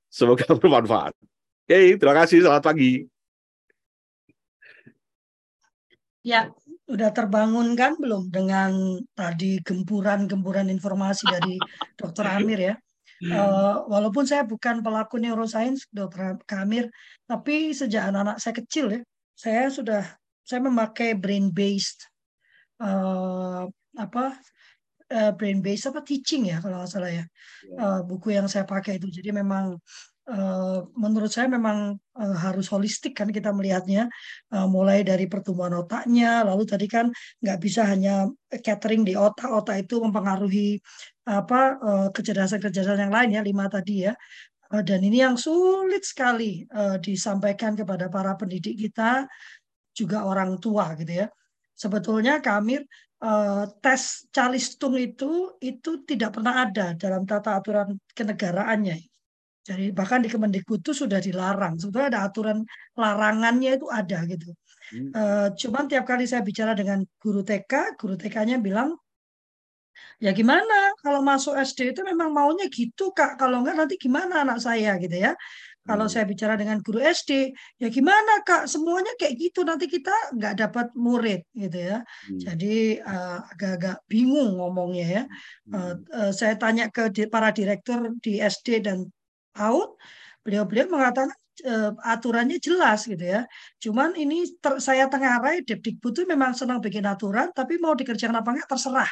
Semoga bermanfaat. Oke, terima kasih. Selamat pagi. Ya, udah terbangun kan belum dengan tadi gempuran-gempuran informasi dari Dr. Amir ya? Uh, walaupun saya bukan pelaku neuroscience, dokter Kamir, tapi sejak anak-anak saya kecil ya, saya sudah saya memakai brain based uh, eh, apa uh, brain based apa teaching ya kalau nggak salah ya uh, buku yang saya pakai itu. Jadi memang Uh, menurut saya memang uh, harus holistik kan kita melihatnya. Uh, mulai dari pertumbuhan otaknya lalu tadi kan nggak bisa hanya catering di otak. Otak itu mempengaruhi apa kecerdasan-kecerdasan yang lain ya lima tadi ya. Dan ini yang sulit sekali disampaikan kepada para pendidik kita juga orang tua gitu ya. Sebetulnya kami tes calistung itu itu tidak pernah ada dalam tata aturan kenegaraannya jadi bahkan di Kemendikbud itu sudah dilarang. Sebetulnya ada aturan larangannya itu ada gitu. Hmm. Uh, cuman tiap kali saya bicara dengan guru TK, guru TK-nya bilang, ya gimana kalau masuk SD itu memang maunya gitu kak. Kalau enggak nanti gimana anak saya gitu ya. Kalau hmm. saya bicara dengan guru SD, ya gimana kak? Semuanya kayak gitu nanti kita nggak dapat murid gitu ya. Hmm. Jadi uh, agak-agak bingung ngomongnya ya. Uh, uh, saya tanya ke di, para direktur di SD dan out, beliau-beliau mengatakan uh, aturannya jelas gitu ya. Cuman ini ter, saya tengarai Depdikbud itu memang senang bikin aturan, tapi mau dikerjakan apa enggak terserah.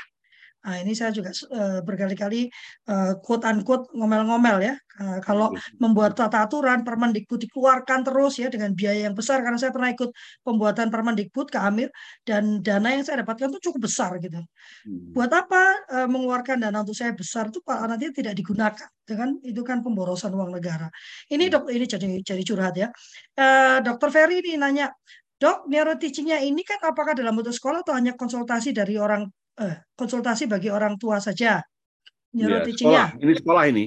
Nah, ini saya juga uh, berkali-kali uh, quote unquote ngomel-ngomel ya. Uh, kalau membuat tata aturan Permendikbud dikeluarkan terus ya dengan biaya yang besar karena saya pernah ikut pembuatan Permendikbud ke Amir dan dana yang saya dapatkan itu cukup besar gitu. Hmm. Buat apa uh, mengeluarkan dana untuk saya besar itu Pak nanti tidak digunakan dengan itu kan pemborosan uang negara. Ini hmm. dok ini jadi jadi curhat ya. Uh, Dokter Ferry ini nanya, Dok, neuro teachingnya ini kan apakah dalam bentuk sekolah atau hanya konsultasi dari orang eh, konsultasi bagi orang tua saja. Ya, sekolah. Ini sekolah ini.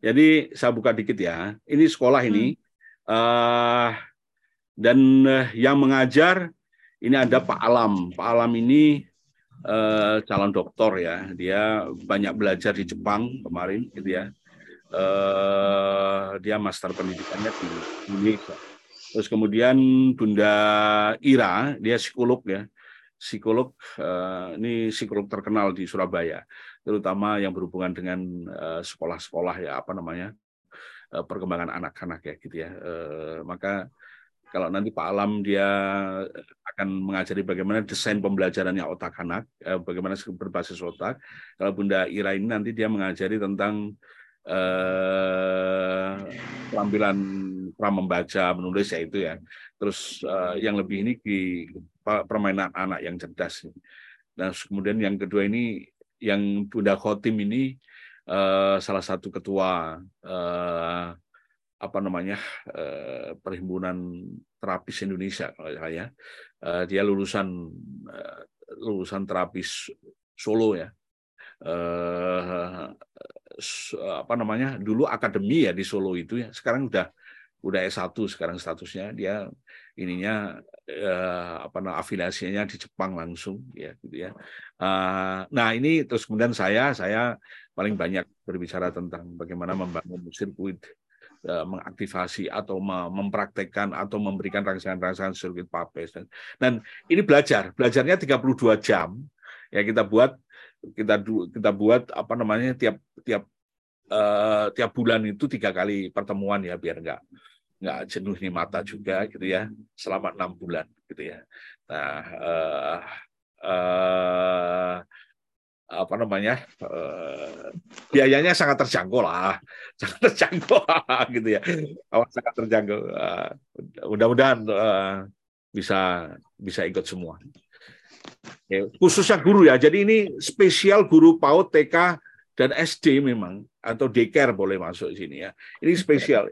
Jadi saya buka dikit ya. Ini sekolah ini hmm. uh, dan uh, yang mengajar ini ada Pak Alam. Pak Alam ini uh, calon doktor ya. Dia banyak belajar di Jepang kemarin gitu ya. Uh, dia master pendidikannya di Indonesia. Terus kemudian Bunda Ira, dia psikolog ya psikolog uh, ini psikolog terkenal di Surabaya, terutama yang berhubungan dengan uh, sekolah-sekolah ya apa namanya uh, perkembangan anak-anak ya gitu ya. Maka kalau nanti Pak Alam dia akan mengajari bagaimana desain pembelajarannya otak anak, bagaimana berbasis otak. Kalau Bunda Ira ini nanti dia mengajari tentang uh, keterampilan pra membaca, menulis ya itu ya. Terus uh, yang lebih ini di permainan anak yang cerdas. Dan kemudian yang kedua ini yang Bunda Khotim ini uh, salah satu ketua uh, apa namanya uh, perhimpunan terapis Indonesia kalau saya uh, dia lulusan uh, lulusan terapis Solo ya. Uh, apa namanya dulu akademi ya di Solo itu ya. Sekarang udah udah S1 sekarang statusnya. Dia ininya eh, apa namanya afiliasinya di Jepang langsung ya gitu ya. Uh, nah ini terus kemudian saya saya paling banyak berbicara tentang bagaimana membangun sirkuit uh, mengaktifasi atau mempraktekkan atau memberikan rangsangan-rangsangan sirkuit papes dan, dan ini belajar belajarnya 32 jam ya kita buat kita kita buat apa namanya tiap tiap uh, tiap bulan itu tiga kali pertemuan ya biar enggak nggak jenuh nih mata juga gitu ya selama enam bulan gitu ya. Nah uh, uh, apa namanya uh, biayanya sangat terjangkau lah sangat terjangkau gitu ya. Oh, sangat terjangkau. Uh, mudah-mudahan uh, bisa bisa ikut semua. Ya, khususnya guru ya. Jadi ini spesial guru PAUD TK dan SD memang atau daycare boleh masuk sini ya. Ini spesial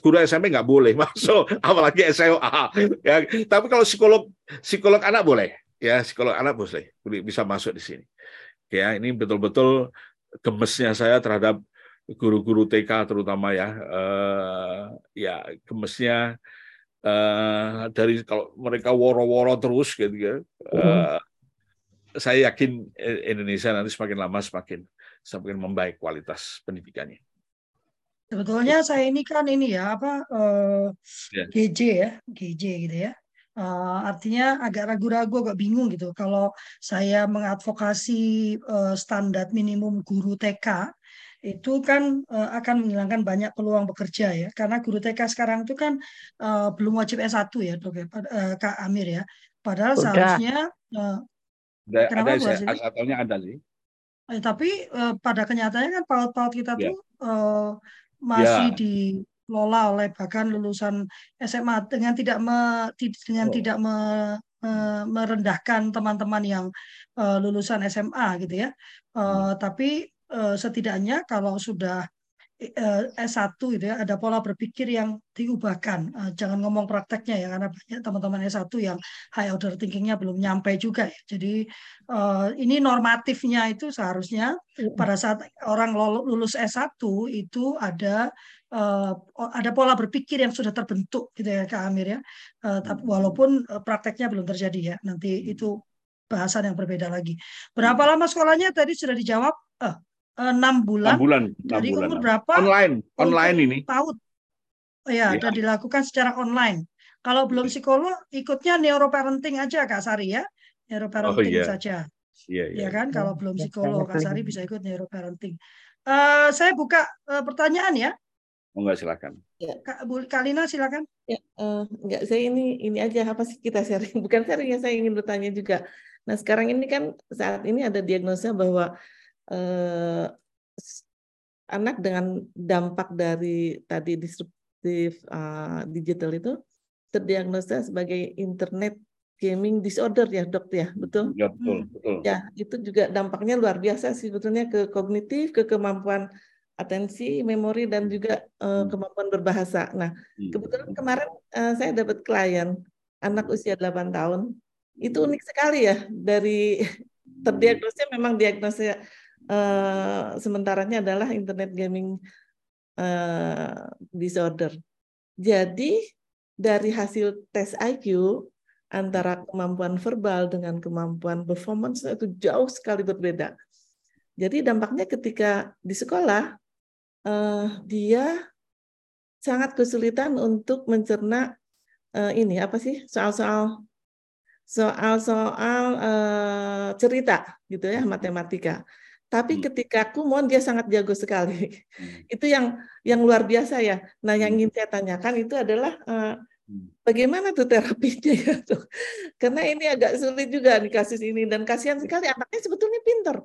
guru SMP nggak boleh masuk, apalagi SMA. Ya, tapi kalau psikolog psikolog anak boleh, ya psikolog anak boleh bisa masuk di sini. Ya, ini betul-betul gemesnya saya terhadap guru-guru TK terutama ya, uh, ya gemesnya uh, dari kalau mereka woro-woro terus gitu ya. Uh, saya yakin Indonesia nanti semakin lama semakin semakin membaik kualitas pendidikannya. Sebetulnya saya ini kan ini ya apa uh, yeah. GJ ya, GJ gitu ya. Uh, artinya agak ragu-ragu, agak bingung gitu. Kalau saya mengadvokasi uh, standar minimum guru TK, itu kan uh, akan menghilangkan banyak peluang bekerja ya. Karena guru TK sekarang itu kan uh, belum wajib S1 ya, dok ya, uh, Kak Amir ya. Padahal Udah. seharusnya uh, ada, kenapa ada, S1-nya ada sih. Eh, tapi uh, pada kenyataannya kan paut-paut kita yeah. tuh uh, masih ya. dikelola oleh bahkan lulusan SMA dengan tidak me, dengan oh. tidak me, me, merendahkan teman-teman yang uh, lulusan SMA gitu ya. Uh, hmm. Tapi uh, setidaknya kalau sudah S1 gitu ya, ada pola berpikir yang diubahkan. Uh, jangan ngomong prakteknya ya, karena banyak teman-teman S1 yang high order thinkingnya belum nyampe juga ya. Jadi uh, ini normatifnya itu seharusnya pada saat orang lulus S1 itu ada ada pola berpikir yang sudah terbentuk gitu ya Kak Amir ya. Tapi walaupun prakteknya belum terjadi ya. Nanti itu bahasan yang berbeda lagi. Berapa lama sekolahnya tadi sudah dijawab? Eh, enam bulan. Enam bulan. Dari bulan. umur berapa? Online, online ini. Tahun. Oh ya, ya, dan dilakukan secara online. Kalau belum psikolog, ikutnya neuroparenting aja Kak Sari ya. Neuroparenting oh, iya. saja. Iya, iya. Ya kan, kalau belum psikolog, Kak Sari bisa ikut neuroparenting. Uh, saya buka uh, pertanyaan ya. Oh, enggak silakan. Ya. Kak Bu Kalina silakan. Ya, uh, enggak saya ini ini aja apa sih kita sharing? Bukan sharing ya, saya ingin bertanya juga. Nah sekarang ini kan saat ini ada diagnosa bahwa eh, anak dengan dampak dari tadi disruptif uh, digital itu terdiagnosa sebagai internet gaming disorder ya dok ya? Betul? Ya betul hmm. betul. Ya itu juga dampaknya luar biasa sih sebetulnya ke kognitif ke kemampuan atensi memori dan juga uh, kemampuan berbahasa. Nah hmm. kebetulan kemarin uh, saya dapat klien anak usia 8 tahun. Itu unik sekali ya dari terdiagnosa memang diagnosa uh, sementaranya adalah internet gaming uh, disorder. Jadi dari hasil tes IQ antara kemampuan verbal dengan kemampuan performance itu jauh sekali berbeda. Jadi dampaknya ketika di sekolah uh, dia sangat kesulitan untuk mencerna uh, ini apa sih soal-soal soal-soal uh, cerita gitu ya matematika. Tapi hmm. ketika kumon dia sangat jago sekali. Hmm. itu yang yang luar biasa ya. Nah, yang hmm. ingin saya tanyakan itu adalah uh, bagaimana tuh terapinya ya tuh. Karena ini agak sulit juga di kasus ini dan kasihan sekali anaknya sebetulnya pinter.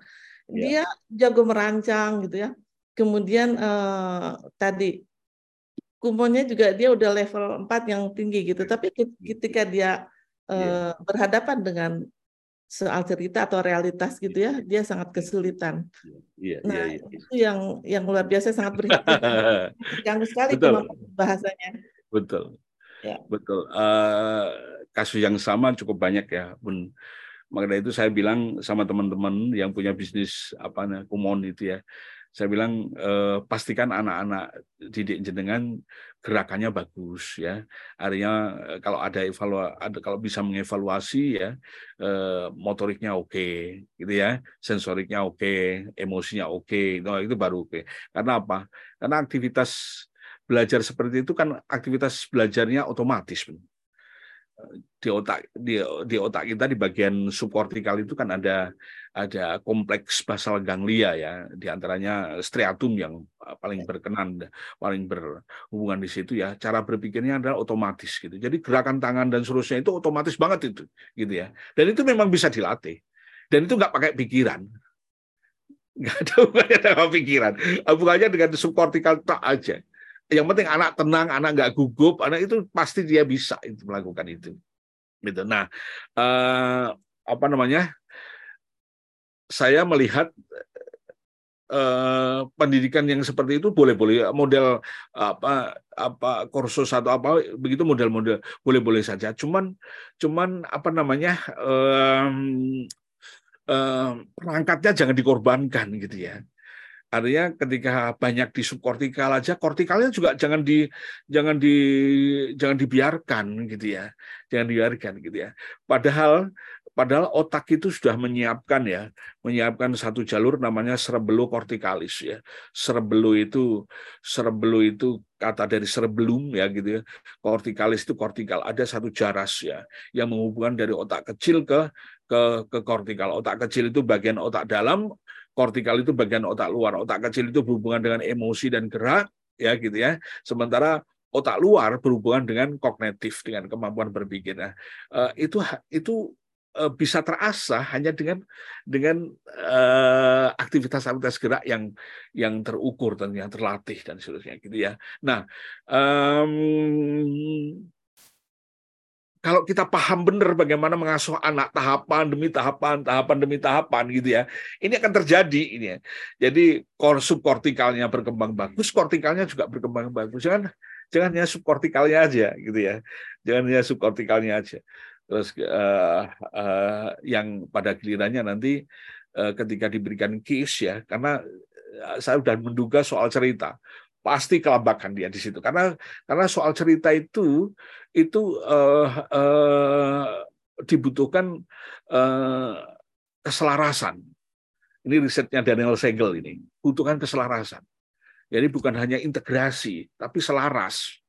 Ya. Dia jago merancang gitu ya. Kemudian uh, tadi kumonnya juga dia udah level 4 yang tinggi gitu. Tapi ketika dia uh, berhadapan dengan soal cerita atau realitas gitu ya, dia sangat kesulitan. Iya, nah, iya, iya. itu yang yang luar biasa sangat berhati Ganggu sekali Betul. bahasanya. Betul. Ya. Betul. Uh, kasus yang sama cukup banyak ya, Bun. Makanya itu saya bilang sama teman-teman yang punya bisnis apa namanya kumon itu ya saya bilang eh, pastikan anak-anak didik jenengan gerakannya bagus ya. Artinya eh, kalau ada evaluasi ada kalau bisa mengevaluasi ya eh, motoriknya oke okay, gitu ya sensoriknya oke okay, emosinya oke okay, itu baru oke. Okay. karena apa? Karena aktivitas belajar seperti itu kan aktivitas belajarnya otomatis di otak di, di otak kita di bagian subkortikal itu kan ada ada kompleks basal ganglia ya. Di antaranya striatum yang paling berkenan paling berhubungan di situ ya. Cara berpikirnya adalah otomatis gitu. Jadi gerakan tangan dan seterusnya itu otomatis banget itu gitu ya. Dan itu memang bisa dilatih. Dan itu nggak pakai pikiran. Nggak ada hubungannya dengan pikiran. Hubungannya dengan subkortikal tak aja yang penting anak tenang, anak nggak gugup, anak itu pasti dia bisa itu melakukan itu. Gitu. Nah, eh, apa namanya? Saya melihat eh, pendidikan yang seperti itu boleh-boleh model apa apa kursus atau apa begitu model-model boleh-boleh saja. Cuman cuman apa namanya? Eh, perangkatnya jangan dikorbankan gitu ya Artinya ketika banyak di subkortikal aja, kortikalnya juga jangan di jangan di jangan dibiarkan gitu ya. Jangan dibiarkan gitu ya. Padahal padahal otak itu sudah menyiapkan ya, menyiapkan satu jalur namanya cerebello kortikalis ya. Cerebello itu cerebello itu kata dari cerebellum ya gitu ya. Kortikalis itu kortikal, ada satu jaras ya yang menghubungkan dari otak kecil ke ke ke kortikal. Otak kecil itu bagian otak dalam, kortikal itu bagian otak luar. Otak kecil itu berhubungan dengan emosi dan gerak, ya gitu ya. Sementara otak luar berhubungan dengan kognitif, dengan kemampuan berpikir. Nah, eh, itu itu eh, bisa terasa hanya dengan dengan uh, aktivitas-aktivitas gerak yang yang terukur dan yang terlatih dan seterusnya gitu ya. Nah, um, kalau kita paham benar bagaimana mengasuh anak tahapan demi tahapan, tahapan demi tahapan gitu ya, ini akan terjadi ini ya. Jadi subkortikalnya berkembang bagus, kortikalnya juga berkembang bagus. Jangan jangan hanya subkortikalnya aja gitu ya. Jangan hanya subkortikalnya aja. Terus uh, uh, yang pada gilirannya nanti uh, ketika diberikan case ya, karena saya sudah menduga soal cerita pasti kelabakan dia di situ karena karena soal cerita itu itu uh, uh, dibutuhkan uh, keselarasan ini risetnya Daniel Segel ini butuhkan keselarasan jadi bukan hanya integrasi tapi selaras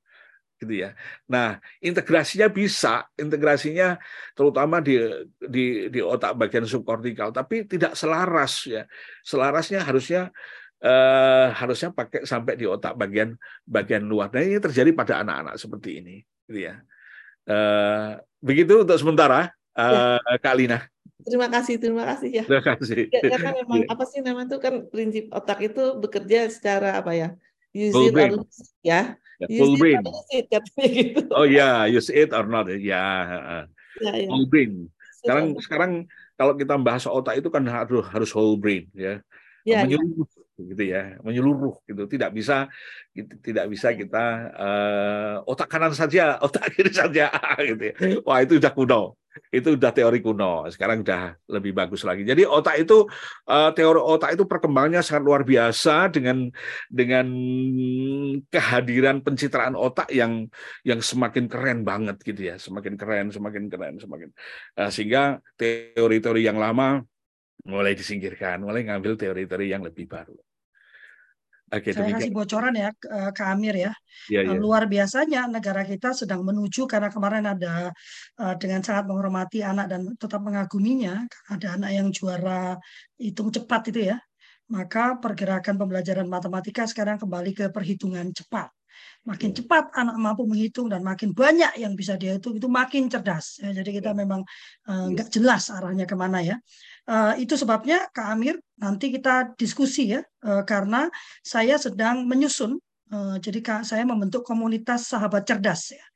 gitu ya. Nah, integrasinya bisa, integrasinya terutama di di di otak bagian subkortikal, tapi tidak selaras ya. Selarasnya harusnya eh, harusnya pakai sampai di otak bagian bagian luar. Nah ini terjadi pada anak-anak seperti ini, gitu ya. Eh, begitu untuk sementara, eh, Kak Lina. Terima kasih, terima kasih ya. Terima kasih. Ya, ya kan memang yeah. apa sih nama itu kan prinsip otak itu bekerja secara apa ya? Use full it brain. or lose it, ya. Use full it brain. Use it, katanya gitu. Oh ya, yeah. use it or not. Ya. Yeah. Yeah, yeah. Full brain. Sekarang sekarang kalau kita bahas otak itu kan harus harus whole brain ya. Yeah, menyeluruh yeah. Gitu ya, menyeluruh gitu. Tidak bisa gitu, tidak bisa kita uh, otak kanan saja, otak kiri saja gitu ya. Wah, itu udah kuno itu udah teori kuno. Sekarang udah lebih bagus lagi. Jadi otak itu uh, teori otak itu perkembangannya sangat luar biasa dengan dengan kehadiran pencitraan otak yang yang semakin keren banget gitu ya, semakin keren, semakin keren, semakin uh, sehingga teori-teori yang lama mulai disingkirkan, mulai ngambil teori-teori yang lebih baru. Oke, Saya demikian. kasih bocoran ya ke Amir ya. Ya, ya. Luar biasanya negara kita sedang menuju karena kemarin ada uh, dengan sangat menghormati anak dan tetap mengaguminya ada anak yang juara hitung cepat itu ya. Maka pergerakan pembelajaran matematika sekarang kembali ke perhitungan cepat. Makin ya. cepat anak mampu menghitung dan makin banyak yang bisa dia hitung itu makin cerdas. Ya, jadi kita ya. memang uh, nggak jelas arahnya ke mana ya. Uh, itu sebabnya Kak Amir nanti kita diskusi ya uh, karena saya sedang menyusun uh, jadi Kak saya membentuk komunitas sahabat cerdas ya.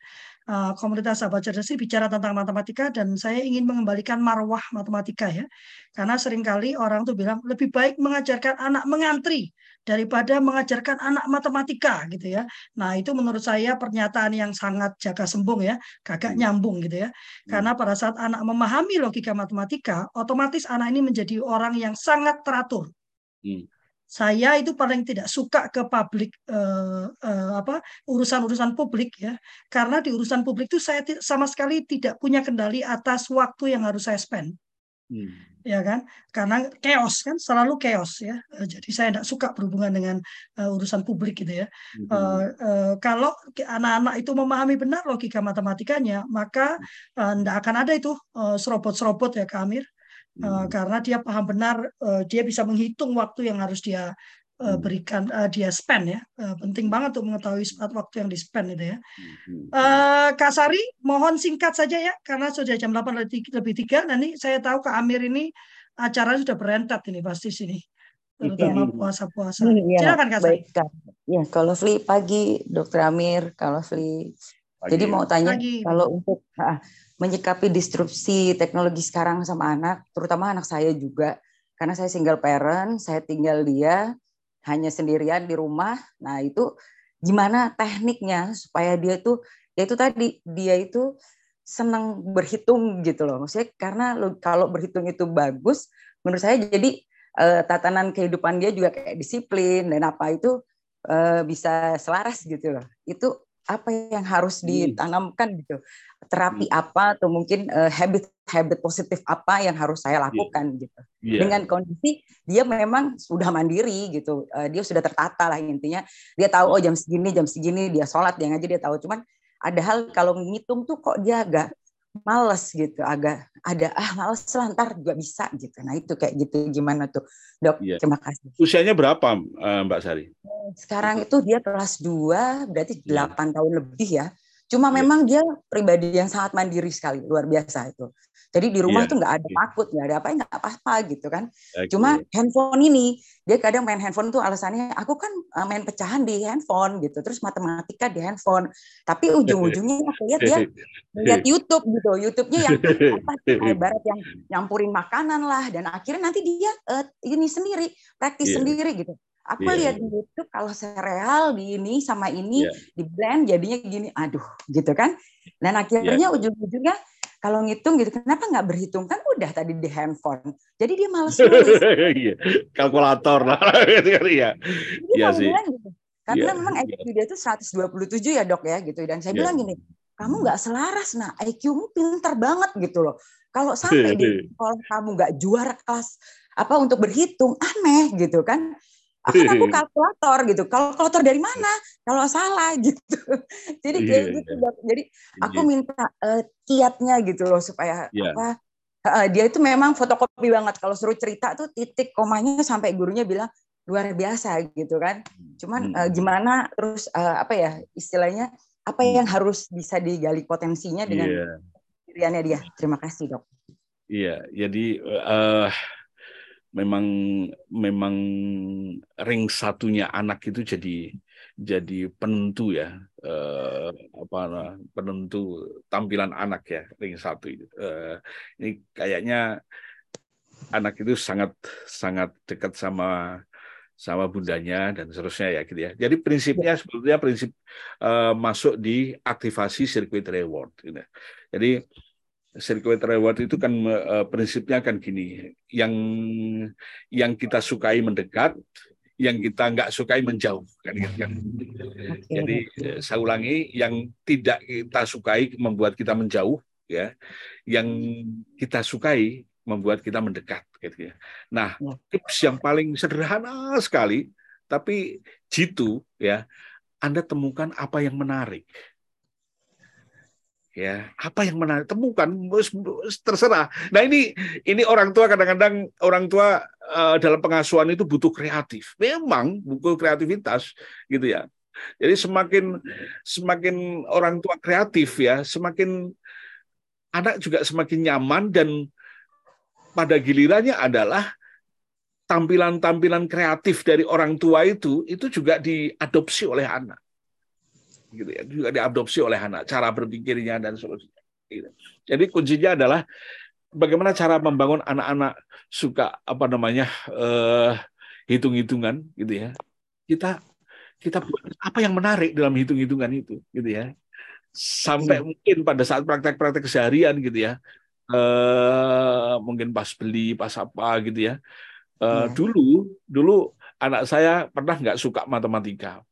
Uh, komunitas sahabat cerdas ini bicara tentang matematika dan saya ingin mengembalikan marwah matematika ya. Karena sering kali orang tuh bilang lebih baik mengajarkan anak mengantri daripada mengajarkan anak matematika gitu ya. Nah, itu menurut saya pernyataan yang sangat jaga sembung ya, kagak hmm. nyambung gitu ya. Hmm. Karena pada saat anak memahami logika matematika, otomatis anak ini menjadi orang yang sangat teratur. Hmm. Saya itu paling tidak suka ke publik eh, eh, apa urusan-urusan publik ya, karena di urusan publik itu saya sama sekali tidak punya kendali atas waktu yang harus saya spend. Hmm. Ya kan? Karena chaos kan selalu chaos ya. Eh, jadi saya tidak suka berhubungan dengan uh, urusan publik gitu ya. Hmm. Uh, uh, kalau anak-anak itu memahami benar logika matematikanya, maka tidak uh, akan ada itu uh, serobot-serobot ya Kamir. Uh, hmm. Karena dia paham benar, uh, dia bisa menghitung waktu yang harus dia uh, berikan uh, dia spend ya. Uh, penting banget untuk mengetahui saat waktu yang di spend itu ya. Uh, Kak Sari mohon singkat saja ya karena sudah jam 8 lebih tiga nanti saya tahu Kak Amir ini acara sudah berentet ini pasti sini. Terutama ya. puasa-puasa. Ya, silakan Kak Sari. Baik, ya kalau Fli pagi Dokter Amir kalau Fli. Jadi mau tanya pagi. kalau untuk ah, menyikapi disrupsi teknologi sekarang sama anak terutama anak saya juga karena saya single parent saya tinggal dia hanya sendirian di rumah. Nah, itu gimana tekniknya supaya dia itu ya itu tadi dia itu senang berhitung gitu loh. Maksudnya karena kalau berhitung itu bagus, menurut saya jadi uh, tatanan kehidupan dia juga kayak disiplin dan apa itu uh, bisa selaras gitu loh. Itu apa yang harus hmm. ditanamkan gitu terapi hmm. apa atau mungkin uh, habit habit positif apa yang harus saya iya. lakukan yeah. gitu yeah. dengan kondisi dia memang sudah mandiri gitu uh, dia sudah tertata lah intinya dia tahu oh jam segini jam segini dia sholat dia ngaji dia tahu cuman ada hal kalau ngitung tuh kok dia agak males gitu agak ada ah males lah ntar juga bisa gitu nah itu kayak gitu gimana tuh dok yeah. terima kasih usianya berapa uh, mbak Sari sekarang itu dia kelas 2 berarti iya. delapan tahun lebih ya Cuma yeah. memang dia pribadi yang sangat mandiri sekali, luar biasa itu. Jadi di rumah yeah. tuh nggak ada takut, nggak ada apa, nggak apa-apa gitu kan. Okay. Cuma handphone ini, dia kadang main handphone tuh alasannya, aku kan eh, main pecahan di handphone gitu, terus matematika di handphone. Tapi ujung-ujungnya aku lihat dia lihat YouTube gitu, YouTube-nya yang apa, ibarat yang nyampurin makanan lah, dan akhirnya nanti dia uh, ini sendiri, praktis yeah. sendiri gitu. Aku yeah. lihat iya. di YouTube kalau sereal di ini sama ini yeah. di blend jadinya gini, aduh, gitu kan? Dan akhirnya yeah. ujung-ujungnya kalau ngitung gitu, kenapa nggak berhitung kan udah tadi di handphone. Jadi dia malas nulis. Iya, kalkulator lah, gitu kan ya. Iya sih. Gitu. Karena yeah. memang IQ yeah. dia itu 127 ya dok ya gitu. Dan saya yeah. bilang gini, kamu nggak selaras, nah IQ-mu pinter banget gitu loh. Kalau sampai di sekolah kamu nggak juara kelas apa untuk berhitung, aneh gitu kan akan aku kalkulator gitu? Kalkulator dari mana? Kalau salah gitu. Jadi iya, kayak gitu iya. jadi aku iya. minta uh, kiatnya gitu loh supaya yeah. apa uh, dia itu memang fotokopi banget. Kalau suruh cerita tuh titik komanya sampai gurunya bilang luar biasa gitu kan. Cuman uh, gimana terus uh, apa ya istilahnya apa yang harus bisa digali potensinya dengan yeah. dia? Terima kasih dok. Iya, jadi uh, memang memang ring satunya anak itu jadi jadi penentu ya uh, apa penentu tampilan anak ya ring satu itu uh, ini kayaknya anak itu sangat sangat dekat sama sama bundanya dan seterusnya ya gitu ya. Jadi prinsipnya sebetulnya prinsip uh, masuk di aktivasi sirkuit reward. Gitu. Jadi sirkuit reward itu kan uh, prinsipnya kan gini, yang yang kita sukai mendekat, yang kita nggak sukai menjauh kan gitu kan. Jadi saya ulangi, yang tidak kita sukai membuat kita menjauh ya, yang kita sukai membuat kita mendekat gitu ya. Nah, ya. tips yang paling sederhana sekali tapi jitu ya, Anda temukan apa yang menarik. Ya, apa yang menarik temukan terserah. Nah, ini ini orang tua kadang-kadang orang tua uh, dalam pengasuhan itu butuh kreatif. Memang butuh kreativitas gitu ya. Jadi semakin semakin orang tua kreatif ya, semakin anak juga semakin nyaman dan pada gilirannya adalah tampilan-tampilan kreatif dari orang tua itu itu juga diadopsi oleh anak gitu ya. Juga diadopsi oleh anak cara berpikirnya dan seterusnya gitu. jadi kuncinya adalah bagaimana cara membangun anak-anak suka apa namanya uh, hitung-hitungan gitu ya. Kita kita apa yang menarik dalam hitung-hitungan itu gitu ya. Sampai hmm. mungkin pada saat praktek-praktek keseharian gitu ya. Uh, mungkin pas beli pas apa gitu ya. Uh, hmm. dulu dulu anak saya pernah nggak suka matematika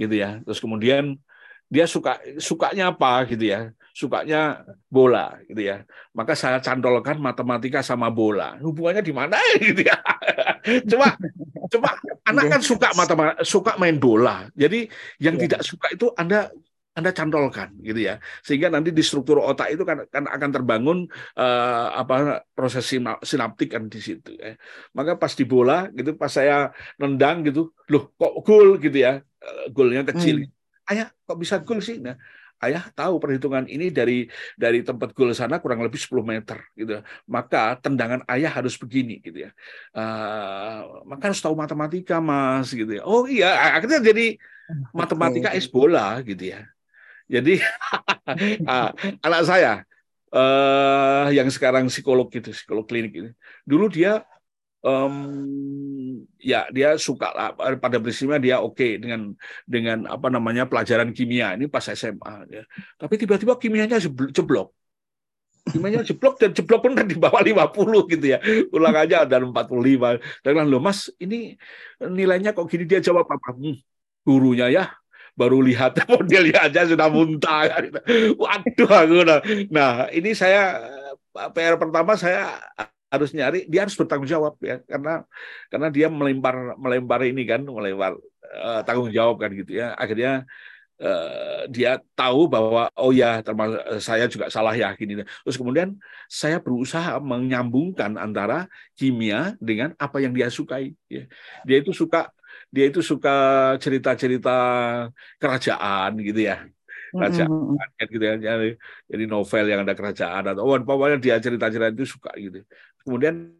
gitu ya. Terus kemudian dia suka sukanya apa gitu ya. Sukanya bola gitu ya. Maka saya cantolkan matematika sama bola. Hubungannya di mana gitu ya. Cuma cuma anak kan suka matematika suka main bola. Jadi yang ya. tidak suka itu anda anda cantolkan gitu ya. Sehingga nanti di struktur otak itu kan, kan akan terbangun uh, apa proses sinaptik kan di situ ya. maka pas di bola gitu pas saya nendang gitu loh kok gol? gitu ya golnya kecil. Hmm. ayah kok bisa gol sih? Nah ayah tahu perhitungan ini dari dari tempat gol sana kurang lebih 10 meter gitu maka tendangan ayah harus begini gitu ya. Uh, maka harus tahu matematika mas gitu ya. Oh iya akhirnya jadi matematika es bola gitu ya. Jadi ah, anak saya uh, yang sekarang psikolog gitu, psikolog klinik ini, dulu dia um, ya dia suka lah pada prinsipnya dia oke okay dengan dengan apa namanya pelajaran kimia ini pas SMA ya. Tapi tiba-tiba kimianya jeblok. Kimianya jeblok dan jeblok pun di bawah 50 gitu ya. Ulang aja ada 45. Dan bilang, "Loh Mas, ini nilainya kok gini?" Dia jawab apa? Hmm, gurunya ya baru lihat modelnya aja sudah muntah. Waduh, aku nah. nah ini saya PR pertama saya harus nyari dia harus bertanggung jawab ya karena karena dia melempar melempar ini kan melempar uh, tanggung jawab kan gitu ya. Akhirnya uh, dia tahu bahwa oh ya termasuk saya juga salah yakin terus kemudian saya berusaha menyambungkan antara kimia dengan apa yang dia sukai ya. Dia itu suka dia itu suka cerita-cerita kerajaan gitu ya kerajaan mm-hmm. gitu ya jadi novel yang ada kerajaan atau oh, pokoknya dia cerita-cerita itu suka gitu kemudian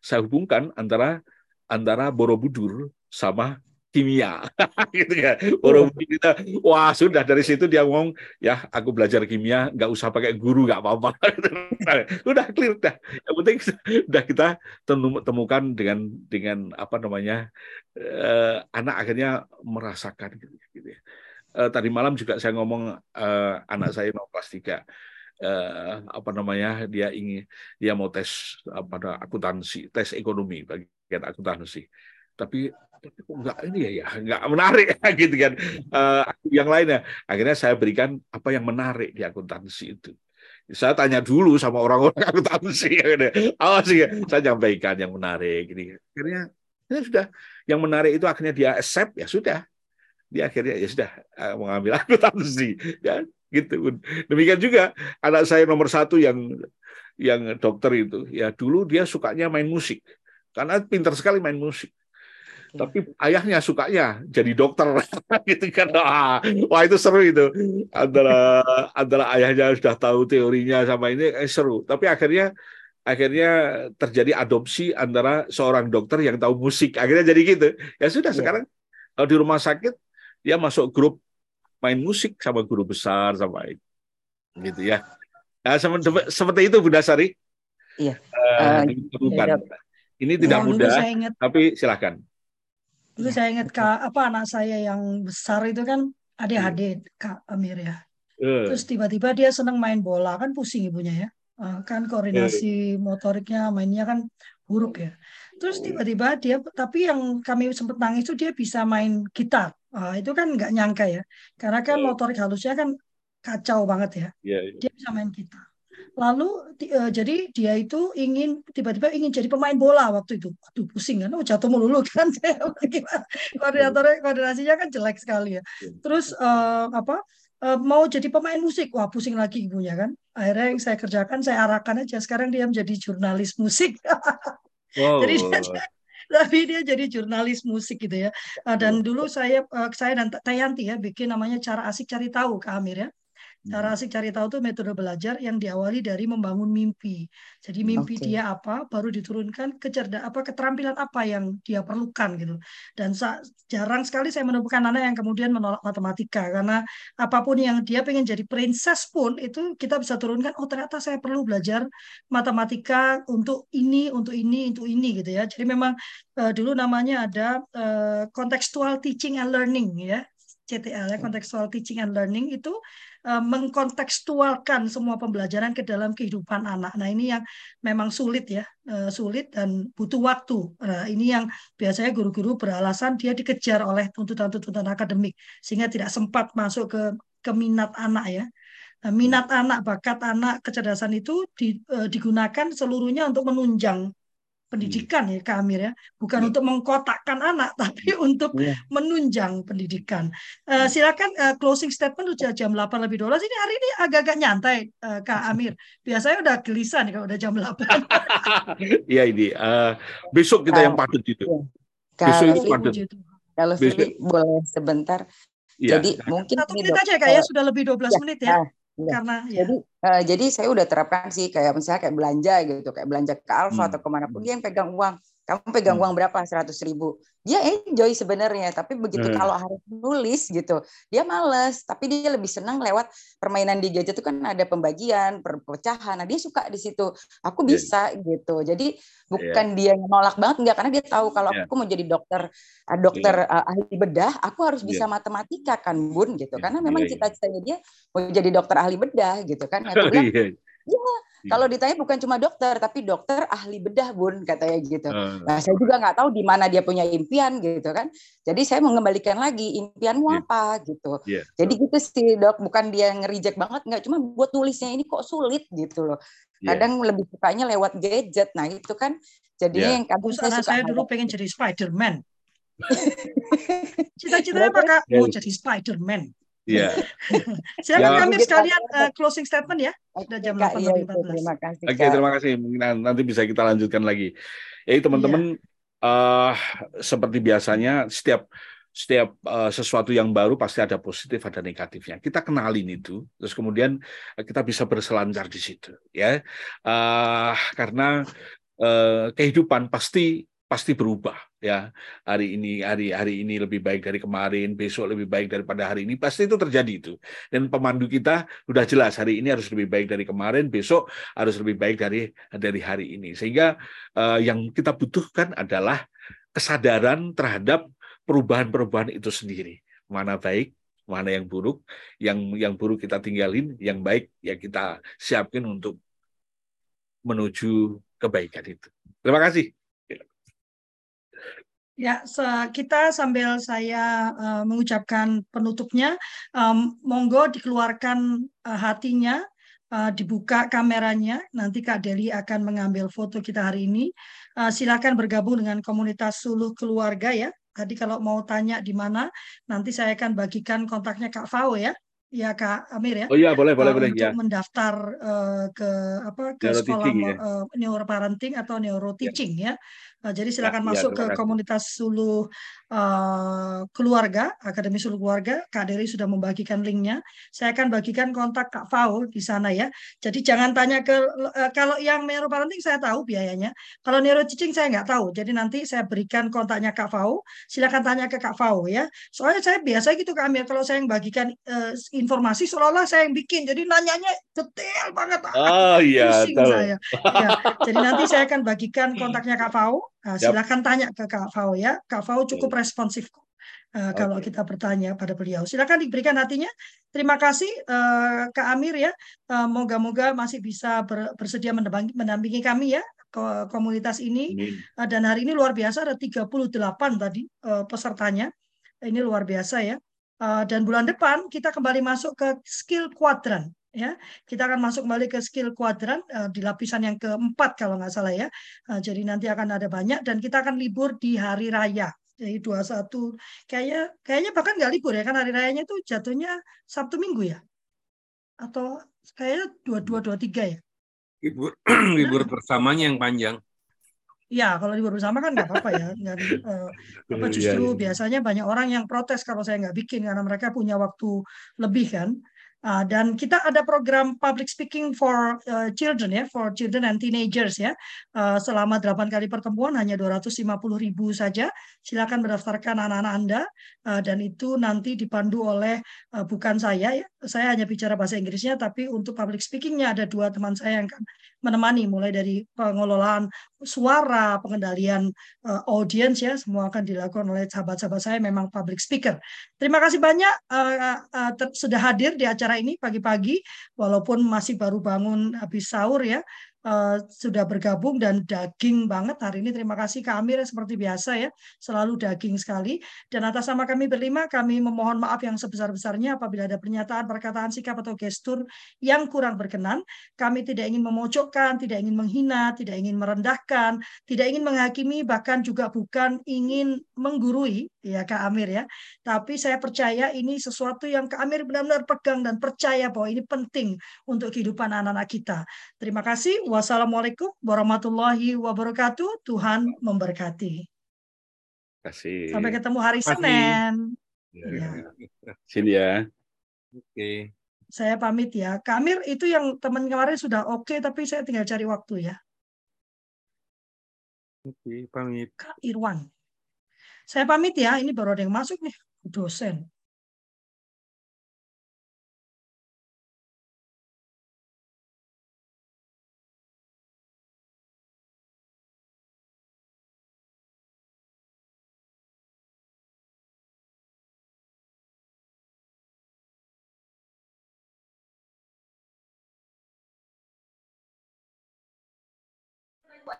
saya hubungkan antara antara Borobudur sama kimia gitu ya orang hmm. kita wah sudah dari situ dia ngomong ya aku belajar kimia nggak usah pakai guru nggak apa-apa udah clear dah yang penting udah kita temukan dengan dengan apa namanya eh, anak akhirnya merasakan gitu, gitu ya. Eh, tadi malam juga saya ngomong eh, anak saya mau kelas tiga. Eh, apa namanya dia ingin dia mau tes apa akuntansi tes ekonomi bagian akuntansi. Tapi kok nggak ini ya, ya nggak menarik gitu kan. Uh, yang lainnya. Akhirnya saya berikan apa yang menarik di akuntansi itu. Saya tanya dulu sama orang-orang akuntansi awas sih saya nyampaikan yang menarik ini. Akhirnya ya sudah yang menarik itu akhirnya dia accept ya sudah dia akhirnya ya sudah uh, mengambil akuntansi ya gitu demikian juga anak saya nomor satu yang yang dokter itu ya dulu dia sukanya main musik karena pintar sekali main musik. Tapi ayahnya sukanya jadi dokter gitu kan. Wah itu seru itu. Antara antara ayahnya sudah tahu teorinya sama ini eh, seru. Tapi akhirnya akhirnya terjadi adopsi antara seorang dokter yang tahu musik. Akhirnya jadi gitu. Ya sudah, yeah. sekarang kalau di rumah sakit, dia masuk grup main musik sama guru besar, sama gitu ya. Nah, seperti itu Bunda Sari. Iya. Uh, uh, bukan. Ini tidak ya, mudah, ingat, tapi silakan. Dulu saya ingat kak apa anak saya yang besar itu kan adik-adik kak Amir ya. Uh. Terus tiba-tiba dia senang main bola kan pusing ibunya ya. Kan koordinasi motoriknya mainnya kan buruk ya. Terus tiba-tiba dia tapi yang kami sempat nangis itu dia bisa main gitar. Uh, itu kan nggak nyangka ya. Karena kan motorik halusnya kan kacau banget ya. Yeah, yeah. Dia bisa main gitar. Lalu uh, jadi dia itu ingin tiba-tiba ingin jadi pemain bola waktu itu. Aduh pusing kan, oh, jatuh melulu kan. Koordinatornya koordinasinya kan jelek sekali ya. Iya. Terus uh, apa? Uh, mau jadi pemain musik, wah pusing lagi ibunya kan. Akhirnya yang saya kerjakan saya arahkan aja. Sekarang dia menjadi jurnalis musik. wow. Jadi dia, tapi dia jadi jurnalis musik gitu ya. Dan dulu saya saya dan Tayanti ya bikin namanya cara asik cari tahu ke Amir ya. Cara hmm. asik cari tahu itu metode belajar yang diawali dari membangun mimpi. Jadi mimpi okay. dia apa, baru diturunkan kecerdak apa keterampilan apa yang dia perlukan gitu. Dan jarang sekali saya menemukan anak yang kemudian menolak matematika karena apa pun yang dia pengen jadi princess pun itu kita bisa turunkan. Oh ternyata saya perlu belajar matematika untuk ini, untuk ini, untuk ini gitu ya. Jadi memang uh, dulu namanya ada uh, contextual teaching and learning ya. CTL ya, hmm. contextual teaching and learning itu mengkontekstualkan semua pembelajaran ke dalam kehidupan anak. Nah ini yang memang sulit ya, eh, sulit dan butuh waktu. Nah, ini yang biasanya guru-guru beralasan dia dikejar oleh tuntutan-tuntutan akademik sehingga tidak sempat masuk ke ke minat anak ya. Nah, minat anak, bakat anak, kecerdasan itu eh, digunakan seluruhnya untuk menunjang pendidikan ya Kak Amir ya, bukan ya. untuk mengkotakkan anak tapi untuk ya. menunjang pendidikan. Uh, silakan uh, closing statement udah jam 8 lebih 12 ini hari ini agak-agak nyantai uh, Kak Amir. Biasanya udah gelisah nih kalau udah jam 8. Iya ini uh, besok kita yang padat itu. Ya. Besok itu padat. Kalau Fili boleh sebentar. Ya. Jadi mungkin satu menit aja kayak ya sudah lebih 12 ya, menit ya. Uh, Ya. Karena ya. Jadi uh, jadi saya udah terapkan sih kayak misalnya kayak belanja gitu, kayak belanja ke Alfa hmm. atau ke mana pun dia yang pegang uang. Kamu pegang hmm. uang berapa? Seratus ribu. Dia enjoy sebenarnya, tapi begitu hmm. kalau harus nulis gitu, dia males. Tapi dia lebih senang lewat permainan di gadget itu kan ada pembagian, perpecahan. Nah dia suka di situ. Aku iya. bisa yeah. gitu. Jadi bukan yeah. dia nolak banget enggak karena dia tahu kalau yeah. aku mau jadi dokter uh, dokter yeah. uh, ahli bedah, aku harus bisa yeah. matematika kan bun gitu. Yeah. Karena memang yeah, iya. cita-citanya dia mau jadi dokter ahli bedah gitu kan. Aku bilang, yeah. Ya Iya. Kalau ditanya bukan cuma dokter, tapi dokter ahli bedah bun katanya gitu. Uh. Nah saya juga nggak tahu di mana dia punya impian gitu kan. Jadi saya mengembalikan lagi impianmu yeah. apa gitu. Yeah. Jadi gitu sih dok, bukan dia ngerijek banget nggak, cuma buat nulisnya ini kok sulit gitu loh. Iya. Kadang yeah. lebih sukanya lewat gadget. Nah itu kan jadinya yeah. yang kadang saya suka. Saya dulu pengen jadi Spiderman. Cita-citanya apakah mau jadi Spiderman? Iya. Silakan ya, kami sekalian uh, closing statement ya. Sudah jam delapan iya, Terima kasih. Oke, terima kasih. Mungkin nanti bisa kita lanjutkan lagi. Jadi teman-teman ya. uh, seperti biasanya setiap setiap uh, sesuatu yang baru pasti ada positif ada negatifnya kita kenalin itu terus kemudian kita bisa berselancar di situ ya uh, karena uh, kehidupan pasti pasti berubah ya hari ini hari hari ini lebih baik dari kemarin besok lebih baik daripada hari ini. Pasti itu terjadi itu. Dan pemandu kita sudah jelas hari ini harus lebih baik dari kemarin besok harus lebih baik dari dari hari ini. Sehingga uh, yang kita butuhkan adalah kesadaran terhadap perubahan-perubahan itu sendiri. Mana baik mana yang buruk yang yang buruk kita tinggalin yang baik ya kita siapkan untuk menuju kebaikan itu. Terima kasih Ya, kita sambil saya uh, mengucapkan penutupnya, um, monggo dikeluarkan uh, hatinya, uh, dibuka kameranya. Nanti Kak Deli akan mengambil foto kita hari ini. Uh, silakan bergabung dengan komunitas Suluh Keluarga ya. Tadi kalau mau tanya di mana, nanti saya akan bagikan kontaknya Kak Fao ya. Ya Kak Amir ya. Oh iya boleh boleh uh, boleh untuk ya. mendaftar uh, ke apa ke neuro sekolah ya. uh, neuroparenting atau neuro teaching ya. ya. Nah, jadi silakan ya, masuk ya, ke komunitas Sulu uh, keluarga, Akademi Seluruh Keluarga. Kak Dery sudah membagikan linknya. Saya akan bagikan kontak Kak Faul di sana ya. Jadi jangan tanya ke uh, kalau yang neuroparenting saya tahu biayanya. Kalau neuro teaching saya nggak tahu. Jadi nanti saya berikan kontaknya Kak Faul. Silakan tanya ke Kak Faul ya. Soalnya saya biasa gitu Kak Amir kalau saya yang bagikan uh, informasi seolah-olah saya yang bikin. Jadi nanyanya detail banget. Oh iya, tahu. saya. Ya, jadi nanti saya akan bagikan kontaknya Kak Nah, silakan tanya ke Kak Fau ya. Kak Fau cukup responsif uh, kalau kita bertanya pada beliau. Silakan diberikan hatinya. Terima kasih uh, Kak Amir ya. Uh, moga-moga masih bisa ber, bersedia mendampingi kami ya komunitas ini. Uh, dan hari ini luar biasa ada 38 tadi uh, pesertanya. Ini luar biasa ya. Uh, dan bulan depan kita kembali masuk ke skill quadrant ya kita akan masuk kembali ke skill kuadran uh, di lapisan yang keempat kalau nggak salah ya uh, jadi nanti akan ada banyak dan kita akan libur di hari raya jadi 21 kayaknya kayaknya bahkan nggak libur ya kan hari rayanya itu jatuhnya Sabtu Minggu ya atau kayaknya dua dua dua tiga ya libur libur bersamanya yang panjang Ya, kalau libur bersama kan nggak apa-apa ya. Nggak, uh, apa iya, justru iya. biasanya banyak orang yang protes kalau saya nggak bikin karena mereka punya waktu lebih kan. Uh, dan kita ada program public speaking for uh, children ya, for children and teenagers ya. Uh, selama 8 kali pertemuan hanya 250 ribu saja. Silakan mendaftarkan anak-anak Anda uh, dan itu nanti dipandu oleh uh, bukan saya ya. Saya hanya bicara bahasa Inggrisnya tapi untuk public speakingnya ada dua teman saya yang akan menemani mulai dari pengelolaan suara, pengendalian uh, audience ya, semua akan dilakukan oleh sahabat-sahabat saya memang public speaker. Terima kasih banyak uh, uh, sudah hadir di acara ini pagi-pagi, walaupun masih baru bangun habis sahur ya, uh, sudah bergabung dan daging banget hari ini. Terima kasih Kak Amir seperti biasa ya, selalu daging sekali. Dan atas nama kami berlima, kami memohon maaf yang sebesar-besarnya apabila ada pernyataan, perkataan, sikap atau gestur yang kurang berkenan. Kami tidak ingin memojokkan, tidak ingin menghina, tidak ingin merendahkan, tidak ingin menghakimi, bahkan juga bukan ingin menggurui ya Kak Amir ya. Tapi saya percaya ini sesuatu yang Kak Amir benar-benar pegang dan percaya bahwa ini penting untuk kehidupan anak-anak kita. Terima kasih. Wassalamualaikum warahmatullahi wabarakatuh. Tuhan memberkati. Kasih. Sampai ketemu hari Kasih. Senin. Ya. ya. Sini ya. Oke. Saya pamit ya. Kamir itu yang teman kemarin sudah oke, okay, tapi saya tinggal cari waktu ya. Oke, pamit. Kak Irwan. Saya pamit ya, ini baru ada yang masuk nih, dosen.